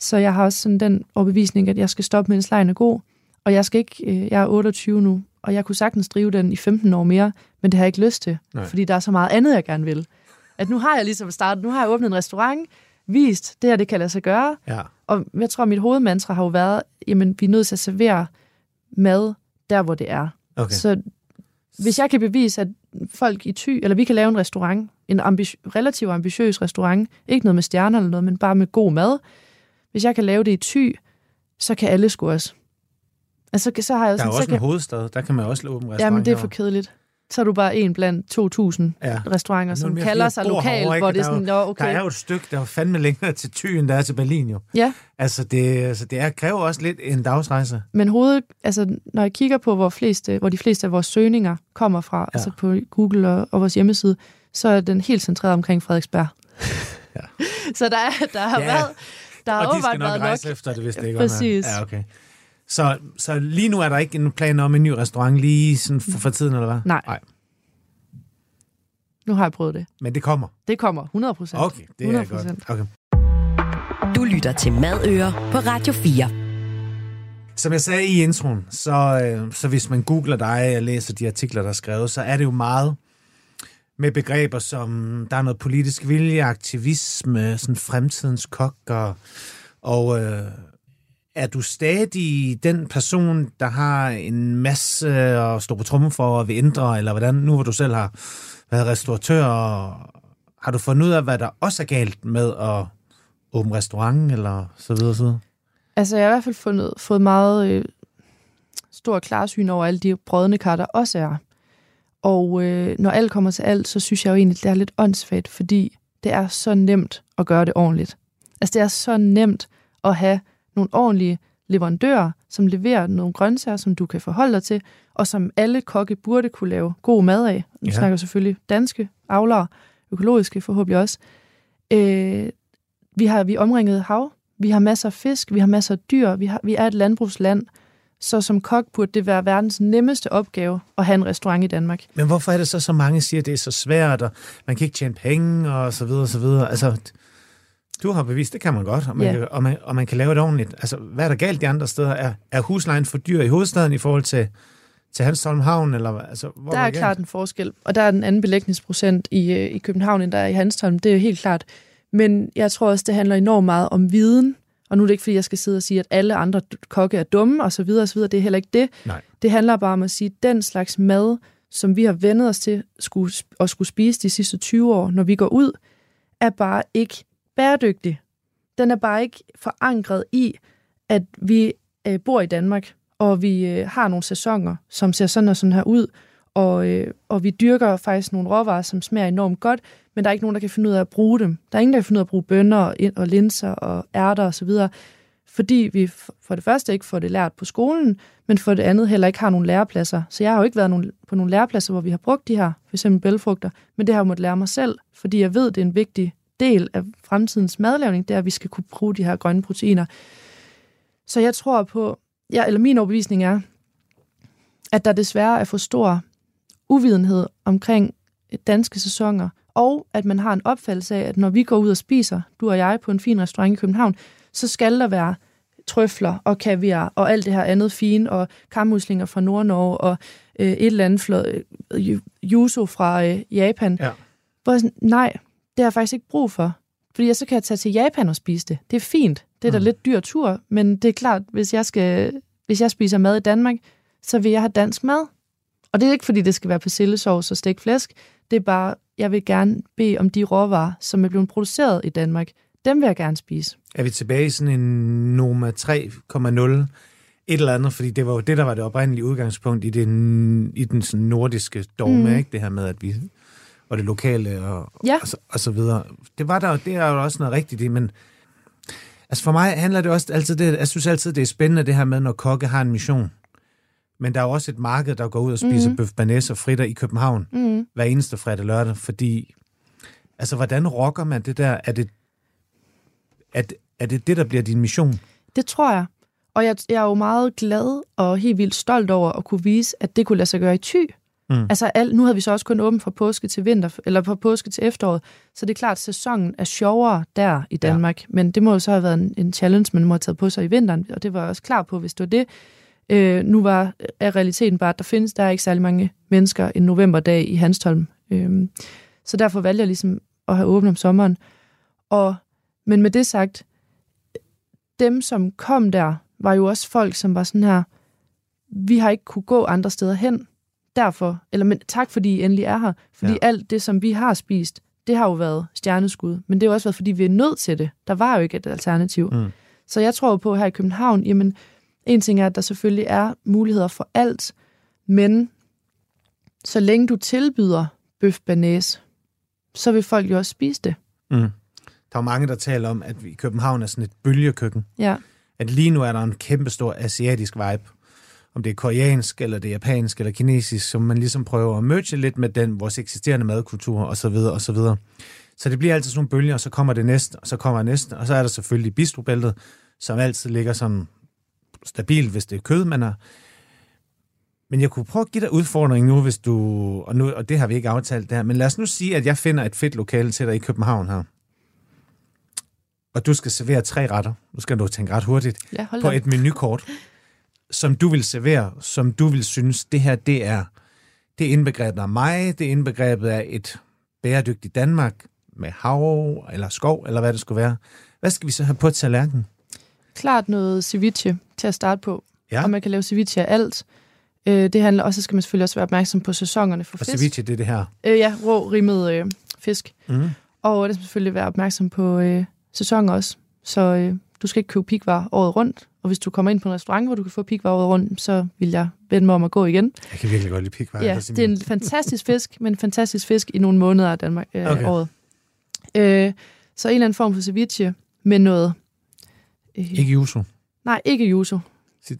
Så jeg har også sådan den overbevisning, at jeg skal stoppe, mens lejen er god, og jeg skal ikke, øh, jeg er 28 nu, og jeg kunne sagtens drive den i 15 år mere, men det har jeg ikke lyst til, Nej. fordi der er så meget andet, jeg gerne vil. At nu har jeg ligesom startet, nu har jeg åbnet en restaurant, vist, det her, det kan lade sig gøre, Ja. og jeg tror, mit hovedmantra har jo været, jamen, vi er nødt til at servere mad der, hvor det er. Okay. Så hvis jeg kan bevise, at folk i Thy, eller vi kan lave en restaurant, en ambi- relativt ambitiøs restaurant, ikke noget med stjerner eller noget, men bare med god mad, hvis jeg kan lave det i Thy, så kan alle sgu også. Altså, så har jeg Der er sådan, jo så også kan, en hovedstad, der kan man også åbne restaurant. Jamen, det er for kedeligt. Så er du bare en blandt 2.000 Ja. restauranter, er som mere, kalder sig lokalt, herovre, hvor det er sådan, jo- okay. Der er jo et stykke, der er fandme længere til Thy, end der er til Berlin jo. Ja, Altså, det, altså, det er, kræver også lidt en dagsrejse. men hoved, altså, når jeg kigger på, hvor, fleste, hvor de fleste af vores søgninger kommer fra, ja. altså på Google og, og vores hjemmeside, så er den helt centreret omkring Frederiksberg. <laughs> Ja. <laughs> så der, er, der har Ja. været, der har og de skal nok rejse nok. efter det, hvis det ikke Præcis. Ja, okay. Så, så lige nu er der ikke en plan om en ny restaurant lige sådan for, for tiden, eller hvad? Nej. Nej. Nu har jeg prøvet det. Men det kommer. Det kommer 100 procent. Okay, det er godt. Okay. Du lytter til Madøer på Radio 4. Som jeg sagde i introen, så, øh, så hvis man googler dig og læser de artikler, der er skrevet, så er det jo meget med begreber som, der er noget politisk vilje, aktivisme, sådan fremtidens kok, og, og øh, er du stadig den person, der har en masse at stå på trummen for at vil ændre, eller hvordan, nu hvor du selv har været restauratør, har du fundet ud af, hvad der også er galt med at åbne restaurant, eller så videre, så videre? Altså, jeg har i hvert fald fundet, fået meget øh, stor klarsyn over alle de brødne kar, der også er. Og øh, når alt kommer til alt, så synes jeg jo egentlig, det er lidt åndssvagt, fordi det er så nemt at gøre det ordentligt. Altså, det er så nemt at have nogle ordentlige leverandører, som leverer nogle grøntsager, som du kan forholde dig til, og som alle kokke burde kunne lave god mad af. Nu Ja. snakker selvfølgelig danske avlere, økologiske forhåbentlig også. Øh, vi har vi omringet hav, vi har masser af fisk, vi har masser af dyr, vi, har, vi er et landbrugsland, så som kok burde det være verdens nemmeste opgave at have en restaurant i Danmark. Men hvorfor er det så, så mange siger, at det er så svært, og man kan ikke tjene penge, og så videre, og så videre? Altså, du har bevist, det kan man godt, og man, Ja. kan, og man, og man kan lave det ordentligt. Altså, hvad er der galt de andre steder? Er, er huslejen for dyr i hovedstaden i forhold til, til Hanstholm Havn, eller altså, hvor Der er er klart en forskel, og der er den anden belægningsprocent i, øh, i København, end der er i Hanstholm. Det er jo helt klart. Men jeg tror også, det handler enormt meget om viden. Og nu er det ikke, fordi jeg skal sidde og sige, at alle andre kokke er dumme, og så videre, og så videre. Det er heller ikke det. Nej. Det handler bare om at sige, at den slags mad, som vi har vendet os til skulle, at skulle spise de sidste 20 år, når vi går ud, er bare ikke bæredygtig. Den er bare ikke forankret i, at vi øh, bor i Danmark, og vi øh, har nogle sæsoner, som ser sådan og sådan her ud, og, øh, og vi dyrker faktisk nogle råvarer, som smager enormt godt, men der er ikke nogen, der kan finde ud af at bruge dem. Der er ingen, der kan finde ud af at bruge bønner og, og linser og ærter osv., fordi vi for det første ikke får det lært på skolen, men for det andet heller ikke har nogle lærepladser. Så jeg har jo ikke været nogen, på nogle lærepladser, hvor vi har brugt de her, for eksempel bælfrugter, men det har jeg måttet lære mig selv, fordi jeg ved, det er en vigtig del af fremtidens madlavning, det er, at vi skal kunne bruge de her grønne proteiner. Så jeg tror på, ja, eller min overbevisning er, at der desværre er for stor uvidenhed omkring danske sæsoner, og at man har en opfattelse af, at når vi går ud og spiser, du og jeg, på en fin restaurant i København, så skal der være trøfler og kaviar og alt det her andet fine, og kammuslinger fra Nord-Norge og øh, et eller andet flot, øh, yu- yuzu fra øh, Japan. Ja. Hvor sådan, nej, det har jeg faktisk ikke brug for. Fordi jeg så kan jeg tage til Japan og spise det. Det er fint. Det er da Mm. lidt dyr tur, men det er klart, hvis jeg, skal, hvis jeg spiser mad i Danmark, så vil jeg have dansk mad. Og det er ikke, fordi det skal være persillesovs og stegt flæsk. Det er bare, jeg vil gerne bede om de råvarer, som er blevet produceret i Danmark. Dem vil jeg gerne spise. Er vi tilbage i sådan en Noma 3,0 et eller andet, fordi det var jo det, der var det oprindelige udgangspunkt i den, i den sådan nordiske dogme, mm. ikke? Det her med, at vi og det lokale og, Ja. og, så, og så videre. Det var der, det er jo også noget rigtigt i, men altså for mig handler det også altid det, jeg synes altid, det er spændende det her med, når kokke har en mission. Men der er jo også et marked, der går ud og spiser Mhm. mm. bøf banæs og fritter i København Mm. hver eneste fredag og lørdag, fordi altså, hvordan rocker man det der? Er det, er, det, er det det, der bliver din mission? Det tror jeg. Og jeg, jeg er jo meget glad og helt vildt stolt over at kunne vise, at det kunne lade sig gøre i ty. Mm. Altså al, nu havde vi så også kun åbent fra påske til vinter, eller fra påske til efteråret, så det er klart, at sæsonen er sjovere der i Danmark. Ja. Men det må jo så have været en, en challenge, man må have taget på sig i vinteren, og det var jeg også klar på, hvis det var det. Øh, nu var er realiteten bare, at der findes der er ikke særlig mange mennesker en novemberdag i Hanstholm. Øh, så derfor valgte jeg ligesom at have åbent om sommeren. Og, men med det sagt, dem som kom der, var jo også folk, som var sådan her, vi har ikke kunne gå andre steder hen, derfor, eller men tak fordi I endelig er her, fordi Ja. alt det, som vi har spist, det har jo været stjerneskud, men det har jo også været, fordi vi er nødt til det. Der var jo ikke et alternativ. Mm. Så jeg tror på her i København, jamen, en ting er, at der selvfølgelig er muligheder for alt, men så længe du tilbyder bøf banæs, så vil folk jo også spise det. Mm. Der er mange, der taler om, at vi i København er sådan et bølgekøkken. Ja, At lige nu er der en kæmpe stor asiatisk vibe. Om det er koreansk, eller det er japansk, eller kinesisk, som man ligesom prøver at merge lidt med den, vores eksisterende madkultur, og så videre, og så videre. Så det bliver altid sådan nogle bølger, og så kommer det næste, og så kommer næste, og så er der selvfølgelig bistrobæltet, som altid ligger sådan stabilt, hvis det er kød, man har. Men jeg kunne prøve at give dig udfordring nu, hvis du, og, nu, og det har vi ikke aftalt der, men lad os nu sige, at jeg finder et fedt lokale til dig i København her. Og du skal servere tre retter. Nu skal du tænke ret hurtigt ja på et menukort, som du vil servere, som du vil synes, det her, det er, det er indbegrebet af mig, det er indbegrebet af et bæredygtigt Danmark med hav eller skov, eller hvad det skulle være. Hvad skal vi så have på tallerkenen? Klart noget ceviche til at starte på. Ja. Og man kan lave ceviche af alt. Øh, det handler også, så skal man selvfølgelig også være opmærksom på sæsonerne for Og fisk. ceviche, det er det her. Øh, ja, rå, rimmet øh, fisk. Mm. Og det skal selvfølgelig være opmærksom på øh, sæsonen også. Så øh, du skal ikke købe pikvar året rundt. Og hvis du kommer ind på en restaurant, hvor du kan få pikvar året rundt, så vil jeg vende mig om at gå igen. Jeg kan virkelig godt lide pikvar. Ja, det er en fantastisk fisk, men en fantastisk fisk i nogle måneder af Danmark øh, Okay. året. Øh, så en eller anden form for ceviche med noget... Øh, Ikke yuzu. Nej, ikke yuzu. <laughs> En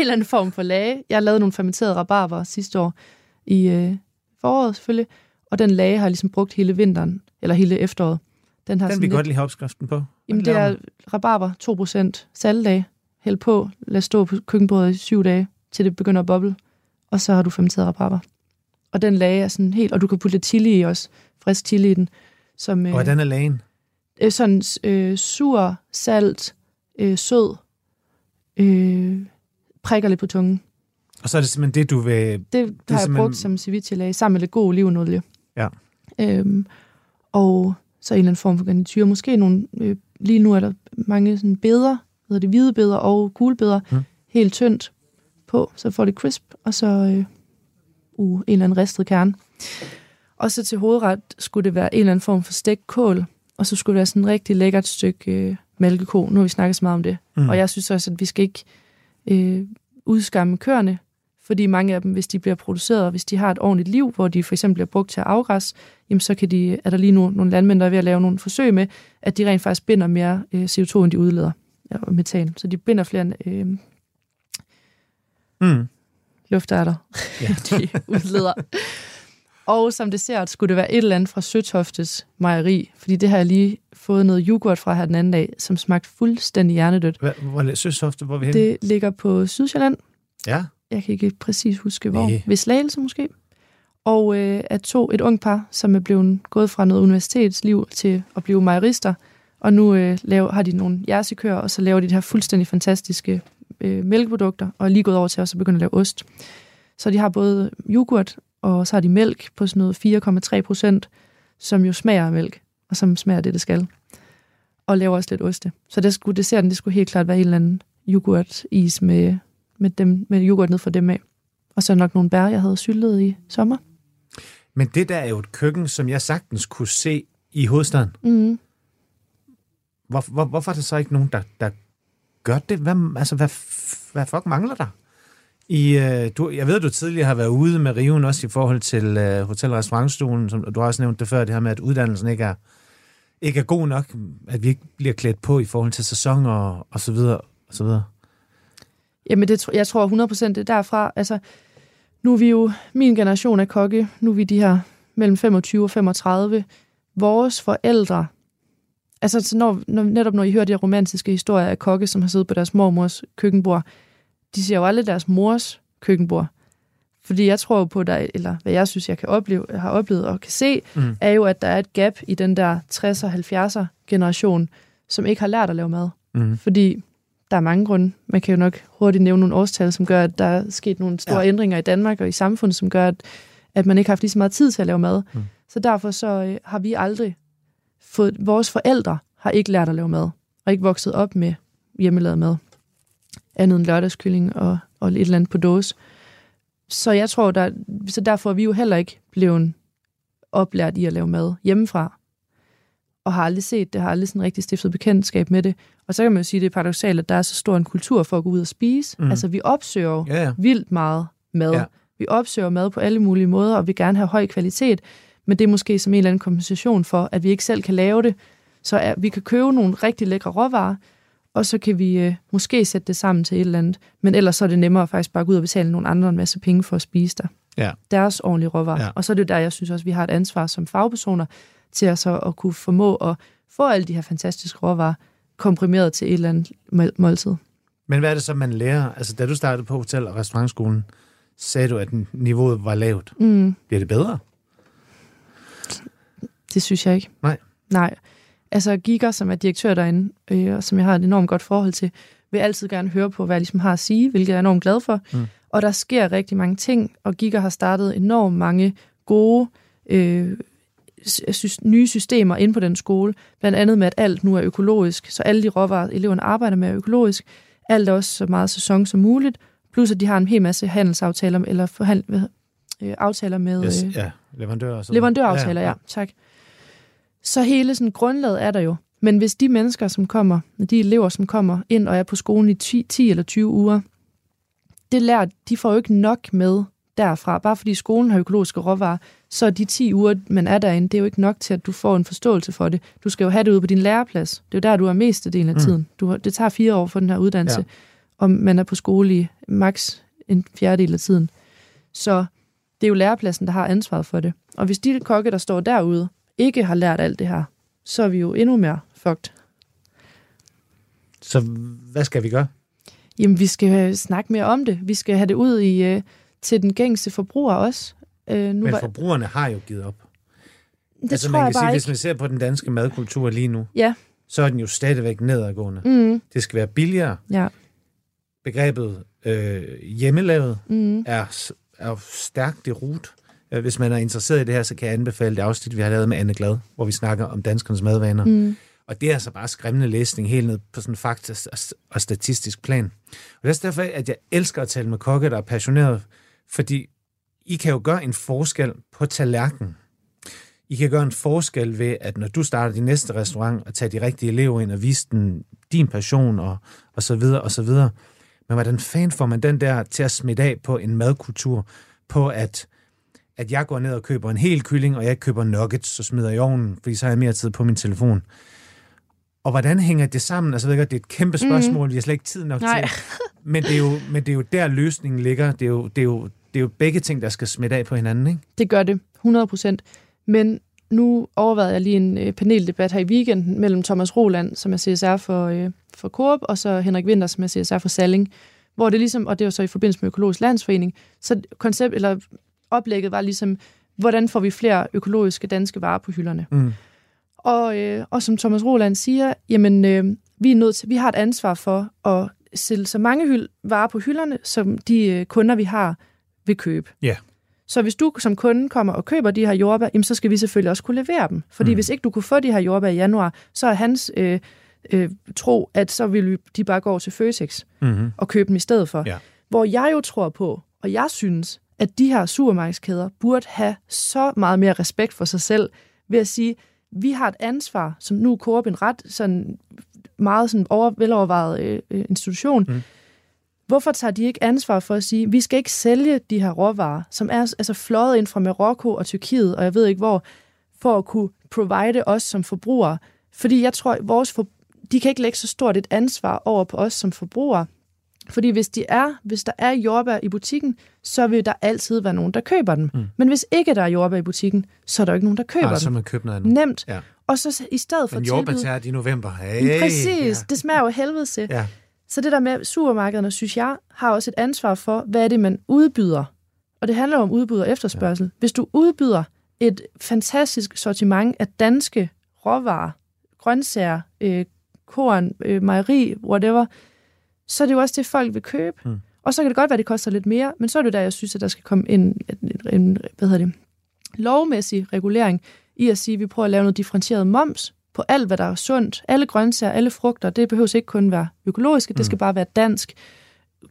eller anden form for lage. Jeg lavede nogle fermenterede rabarber sidste år i øh, foråret selvfølgelig, og den lage har jeg ligesom brugt hele vinteren, eller hele efteråret. Den har Den vil lidt- godt lige have opskriften på. Jamen, det er rabarber, 2% saltlag. Hæld på, lad stå på køkkenbordet i syv dage, til det begynder at boble. Og så har du fermenteret rabarber. Og den lage er sådan helt... Og du kan putte lidt chili i også. Frisk chili i den. Som, man- Og hvordan er lagen? øh, sådan øh, sur, salt, øh, sød, øh, prikker lidt på tungen. Og så er det simpelthen det, du vil... Det, det har jeg simpelthen- brugt som ceviche-lag, sammen med lidt god olivenolie. Ja. Øhm, og så en eller anden form for garnityr. Måske nogle... Øh, lige nu er der mange sådan beder, hedder det hvide beder og gule beder, Mm. helt tyndt på, så får det crisp, og så øh, uh, en eller anden ristet kerne. Og så til hovedret skulle det være en eller anden form for stegt kål, og så skulle det være sådan et rigtig lækkert stykke øh, mælkeko. Nu har vi snakket så meget om det. Mm. Og jeg synes også, at vi skal ikke øh, udskamme køerne, fordi mange af dem, hvis de bliver produceret, og hvis de har et ordentligt liv, hvor de for eksempel bliver brugt til at afgræs, jamen så kan de, er der lige nu nogle landmænd, der er ved at lave nogle forsøg med, at de rent faktisk binder mere øh, CO2, end de udleder, ja, og metan. Så de binder flere øh, Mm. luftærter, Ja. de <laughs> udleder. Og som dessert skulle det være et eller andet fra Søtoftes mejeri, fordi det har jeg lige fået noget yoghurt fra her den anden dag, som smagte fuldstændig hjernedødt. Hvor søsofte, hvor er vi henne? Det ligger på Sydsjælland, Ja. Jeg kan ikke præcis huske hvor, Næh. ved Slagelse måske. Og øh, at to et ung par, som er blevet gået fra noget universitetsliv til at blive mejerister, og nu øh, laver, har de nogle jersikøer, og så laver de de her fuldstændig fantastiske øh, mælkeprodukter, og er lige gået over til også at begynde at lave ost. Så de har både yoghurt, og så har de mælk på sådan noget 4,3 procent, som jo smager af mælk, og som smager det, det skal. Og laver også lidt oste. Så det skulle, desserten, det skulle helt klart være en eller anden yoghurt-is med, med, dem, med yoghurt ned for dem af. Og så nok nogle bær, jeg havde syltet i sommer. Men det der er jo et køkken, som jeg sagtens kunne se i hovedstaden. Mm. Hvor, hvor, hvorfor er der så ikke nogen, der, der gør det? Hvad, altså, hvad, hvad fuck mangler der? I, øh, du, jeg ved, du tidligere har været ude med Riven også i forhold til øh, hotel- og restaurantstolen, som du har også nævnt det før, det her med, at uddannelsen ikke er, ikke er god nok, at vi ikke bliver klædt på i forhold til sæson og, og så videre, og så videre. Jamen, det, jeg tror 100% det er derfra. Altså, nu er vi jo, min generation af kokke, nu er vi de her mellem 25 og 35. Vores forældre, altså så når, når, netop når I hører de her romantiske historier af kokke, som har siddet på deres mormors køkkenbord, de siger jo aldrig deres mors køkkenbord. Fordi jeg tror på, der, eller hvad jeg synes, jeg kan opleve, har oplevet og kan se, Mm. er jo, at der er et gap i den der 60'er, 70'er generation, som ikke har lært at lave mad. Mm. Fordi der er mange grunde. Man kan jo nok hurtigt nævne nogle årstal, som gør, at der er sket nogle store Ja. ændringer i Danmark og i samfundet, som gør, at, at man ikke har haft lige så meget tid til at lave mad. Mm. Så derfor så øh, har vi aldrig fået... Vores forældre har ikke lært at lave mad, og ikke vokset op med hjemmelavet mad. Andet end lørdagskylling og, og et eller andet på dåse. Så jeg tror, der, så derfor er vi jo heller ikke blevet oplært i at lave mad hjemmefra. Og har aldrig set det, har aldrig sådan rigtig stiftet bekendtskab med det. Og så kan man jo sige, at det er paradoxalt, at der er så stor en kultur for at gå ud og spise. Mm. Altså, vi opsøger jo Ja, ja. vildt meget mad. Ja. Vi opsøger mad på alle mulige måder, og vi gerne have høj kvalitet, men det er måske som en eller anden kompensation for, at vi ikke selv kan lave det. Så er, vi kan købe nogle rigtig lækre råvarer, og så kan vi øh, måske sætte det sammen til et eller andet. Men ellers så er det nemmere faktisk bare at gå ud og betale nogle andre en masse penge for at spise der. Ja. Deres ordentlige råvarer. Ja. Og så er det der, jeg synes også, vi har et ansvar som fagpersoner til at, så at kunne formå at få alle de her fantastiske råvarer komprimeret til et eller andet mål- måltid. Men hvad er det så, man lærer? Altså, da du startede på hotel- og restaurantskolen, sagde du, at niveauet var lavt. Mm. Bliver det bedre? Det synes jeg ikke. Nej. Nej. Altså Giga, som er direktør derinde, øh, og som jeg har et enormt godt forhold til, vil altid gerne høre på, hvad jeg ligesom har at sige, hvilket jeg er enormt glad for. Mm. Og der sker rigtig mange ting, og Giga har startet enormt mange gode øh, nye systemer ind på den skole. Blandt andet med, at alt nu er økologisk, så alle de råvarer, eleverne arbejder med, er økologisk. Alt er også så meget sæson som muligt. Plus, at de har en hel masse handelsaftaler, eller forhand, hvad, øh, aftaler med... Yes, øh, ja, leverandør og sådan Leverandøraftaler, ja, ja. Tak. Så hele sådan grundlaget er der jo. Men hvis de mennesker, som kommer, de elever, som kommer ind og er på skolen i 10, 10 eller 20 uger, det lærer, de får jo ikke nok med derfra. Bare fordi skolen har økologiske råvarer, så er de 10 uger, man er derinde, det er jo ikke nok til, at du får en forståelse for det. Du skal jo have det ude på din læreplads. Det er jo der, du er mestedelen af Mm. tiden. Du, har- det tager fire år for den her uddannelse, Ja. og man er på skole i maks en fjerdedel af tiden. Så det er jo lærepladsen, der har ansvaret for det. Og hvis de kokke, der står derude, ikke har lært alt det her, så er vi jo endnu mere fucked. Så hvad skal vi gøre? Jamen, vi skal snakke mere om det. Vi skal have det ud i øh, til den gængse forbruger også. Øh, nu Men var, forbrugerne har jo givet op. det altså, tror man jeg kan sige, bare hvis ikke. man ser på den danske madkultur lige nu, Ja. så er den jo stadigvæk nedadgående. Mm, Det skal være billigere. ja. Begrebet øh, hjemmelavet Mm, er, er stærkt i rute. Øh, Hvis man er interesseret i det her, så kan jeg anbefale det afsnit, vi har lavet med Anne Glad, hvor vi snakker om danskernes madvaner. mm, Og det er altså bare skræmmende læsning helt ned på sådan fakta- og statistisk plan. Og det er derfor, at jeg elsker at tale med kokke, der er passionerede, fordi I kan jo gøre en forskel på tallerkenen. I kan gøre en forskel ved, at når du starter din næste restaurant, og tager de rigtige elever ind og vise den din passion og, og så videre og så videre. Men hvordan fanden får man den der til at smitte af på en madkultur, på at, at jeg går ned og køber en hel kylling, og jeg køber nuggets, så smider jeg i ovnen, fordi så har jeg mere tid på min telefon. Og hvordan hænger det sammen? Altså, jeg ved godt, det er et kæmpe spørgsmål, mm. vi har slet ikke tid nok Nej. til. Men det, er jo, men det er jo der, løsningen ligger. Det er jo, det er jo, det er jo begge ting, der skal smitte af på hinanden, ikke? det gør det, 100 procent. Men nu overvejede jeg lige en øh, paneldebat her i weekenden mellem Thomas Roland, som er CSR for, øh, for Coop, og så Henrik Winter, som er CSR for Salling, hvor det ligesom, og det var så i forbindelse med Økologisk Landsforening, så koncept, eller oplægget var ligesom, hvordan får vi flere økologiske danske varer på hylderne? Mm. Og, øh, og som Thomas Roland siger, jamen, øh, vi, er nødt til, vi har et ansvar for at sælge så mange hyld, varer på hylderne, som de øh, kunder, vi har, vil købe. Ja. Så hvis du som kunde kommer og køber de her jordbær, jamen, så skal vi selvfølgelig også kunne levere dem. Fordi Mm. hvis ikke du kunne få de her jordbær i januar, så er hans øh, øh, tro, at så vil vi- de bare gå over til Føtex Mm-hmm. og købe dem i stedet for. Ja. Hvor jeg jo tror på, og jeg synes, at de her supermarkedskæder burde have så meget mere respekt for sig selv, ved at sige, vi har et ansvar, som nu er Coop en ret sådan meget sådan over, velovervejet øh, øh, institution. Mm. Hvorfor tager de ikke ansvar for at sige, vi skal ikke sælge de her råvarer, som er altså fløjet ind fra Marokko og Tyrkiet, og jeg ved ikke hvor, for at kunne provide os som forbrugere. Fordi jeg tror, at vores for, de kan ikke lægge så stort et ansvar over på os som forbrugere. Fordi hvis, de er, hvis der er jordbær i butikken, så vil der altid være nogen, der køber dem. Mm. Men hvis ikke der er jordbær i butikken, så er der ikke nogen, der køber Ah, så man købe noget andet. Nemt. Ja. Og så i stedet for Men at tilbyde... i november. Hey, Præcis, det smager jo helvede til. Ja. Så det der med supermarkederne, synes jeg, har også et ansvar for, hvad er det, man udbyder. Og det handler om udbud og efterspørgsel. Hvis du udbyder et fantastisk sortiment af danske råvarer, grøntsager, øh, korn, øh, mejeri, whatever, så er det jo også det, folk vil købe. Mm. Og så kan det godt være, at det koster lidt mere, men så er det der, jeg synes, at der skal komme en, en, en hvad hedder det, lovmæssig regulering i at sige, at vi prøver at lave noget differentieret moms på alt, hvad der er sundt. Alle grøntsager, alle frugter, det behøver ikke kun være økologiske, Mm. det skal bare være dansk,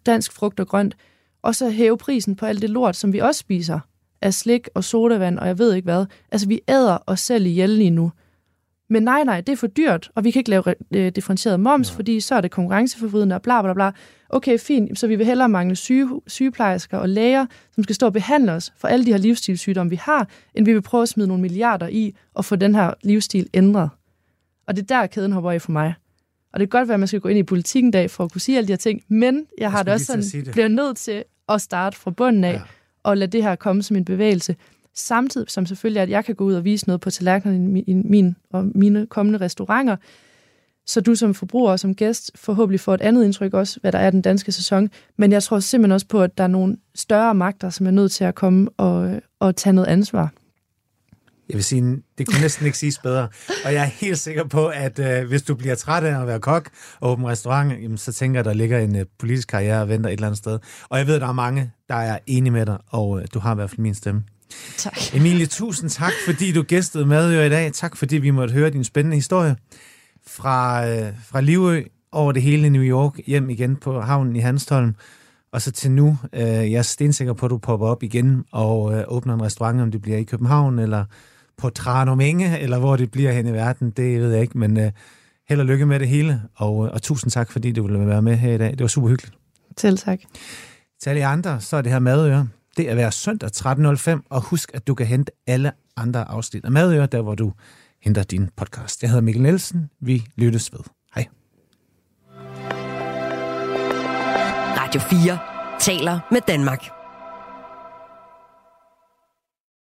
dansk frugt og grønt. Og så hæve prisen på alt det lort, som vi også spiser, af slik og sodavand, og jeg ved ikke hvad. Altså, vi æder os selv ihjel lige nu. Men nej, nej, det er for dyrt, og vi kan ikke lave øh, differentieret moms, ja. fordi så er det konkurrenceforvridende og bla bla bla. Okay, fint, så vi vil hellere mangle syge, sygeplejersker og læger, som skal stå og behandle os for alle de her livsstilssygdomme, vi har, end vi vil prøve at smide nogle milliarder i og få den her livsstil ændret. Og det er der, kæden hopper af for mig. Og det kan godt være, at man skal gå ind i politikken dag for at kunne sige alle de her ting, men jeg har jeg det også sådan, det. bliver nødt til at starte fra bunden af, ja. og lade det her komme som en bevægelse. Samtidig som selvfølgelig, at jeg kan gå ud og vise noget på tallerkenerne i min og mine kommende restauranter, så du som forbruger og som gæst forhåbentlig får et andet indtryk også, hvad der er den danske sæson. Men jeg tror simpelthen også på, at der er nogle større magter, som er nødt til at komme og, og tage noget ansvar. Jeg vil sige, det kunne næsten ikke siges bedre. Og jeg er helt sikker på, at øh, hvis du bliver træt af at være kok og åbne restaurant, jamen, så tænker jeg, der ligger en øh, politisk karriere og venter et eller andet sted. Og jeg ved, at der er mange, der er enige med dig, og øh, du har i hvert fald min stemme. Tak. Emilie, tusind tak, fordi du gæstede med i dag. Tak, fordi vi måtte høre din spændende historie fra, øh, fra Livø over det hele i New York, hjem igen på havnen i Hanstholm, og så til nu. Øh, jeg er stensikker på, at du popper op igen og øh, åbner en restaurant, om det bliver i København, eller på Tranomenge, eller hvor det bliver hen i verden, det ved jeg ikke, men øh, held og lykke med det hele, og, øh, og tusind tak, fordi du ville være med her i dag. Det var super hyggeligt. Selv tak. Til alle andre, så er det her Madøre. Det er hver søndag 13.05, og husk, at du kan hente alle andre afsnit af Madøre, der hvor du henter din podcast. Jeg hedder Mikkel Nielsen. Vi lyttes ved. Hej. Radio 4 taler med Danmark.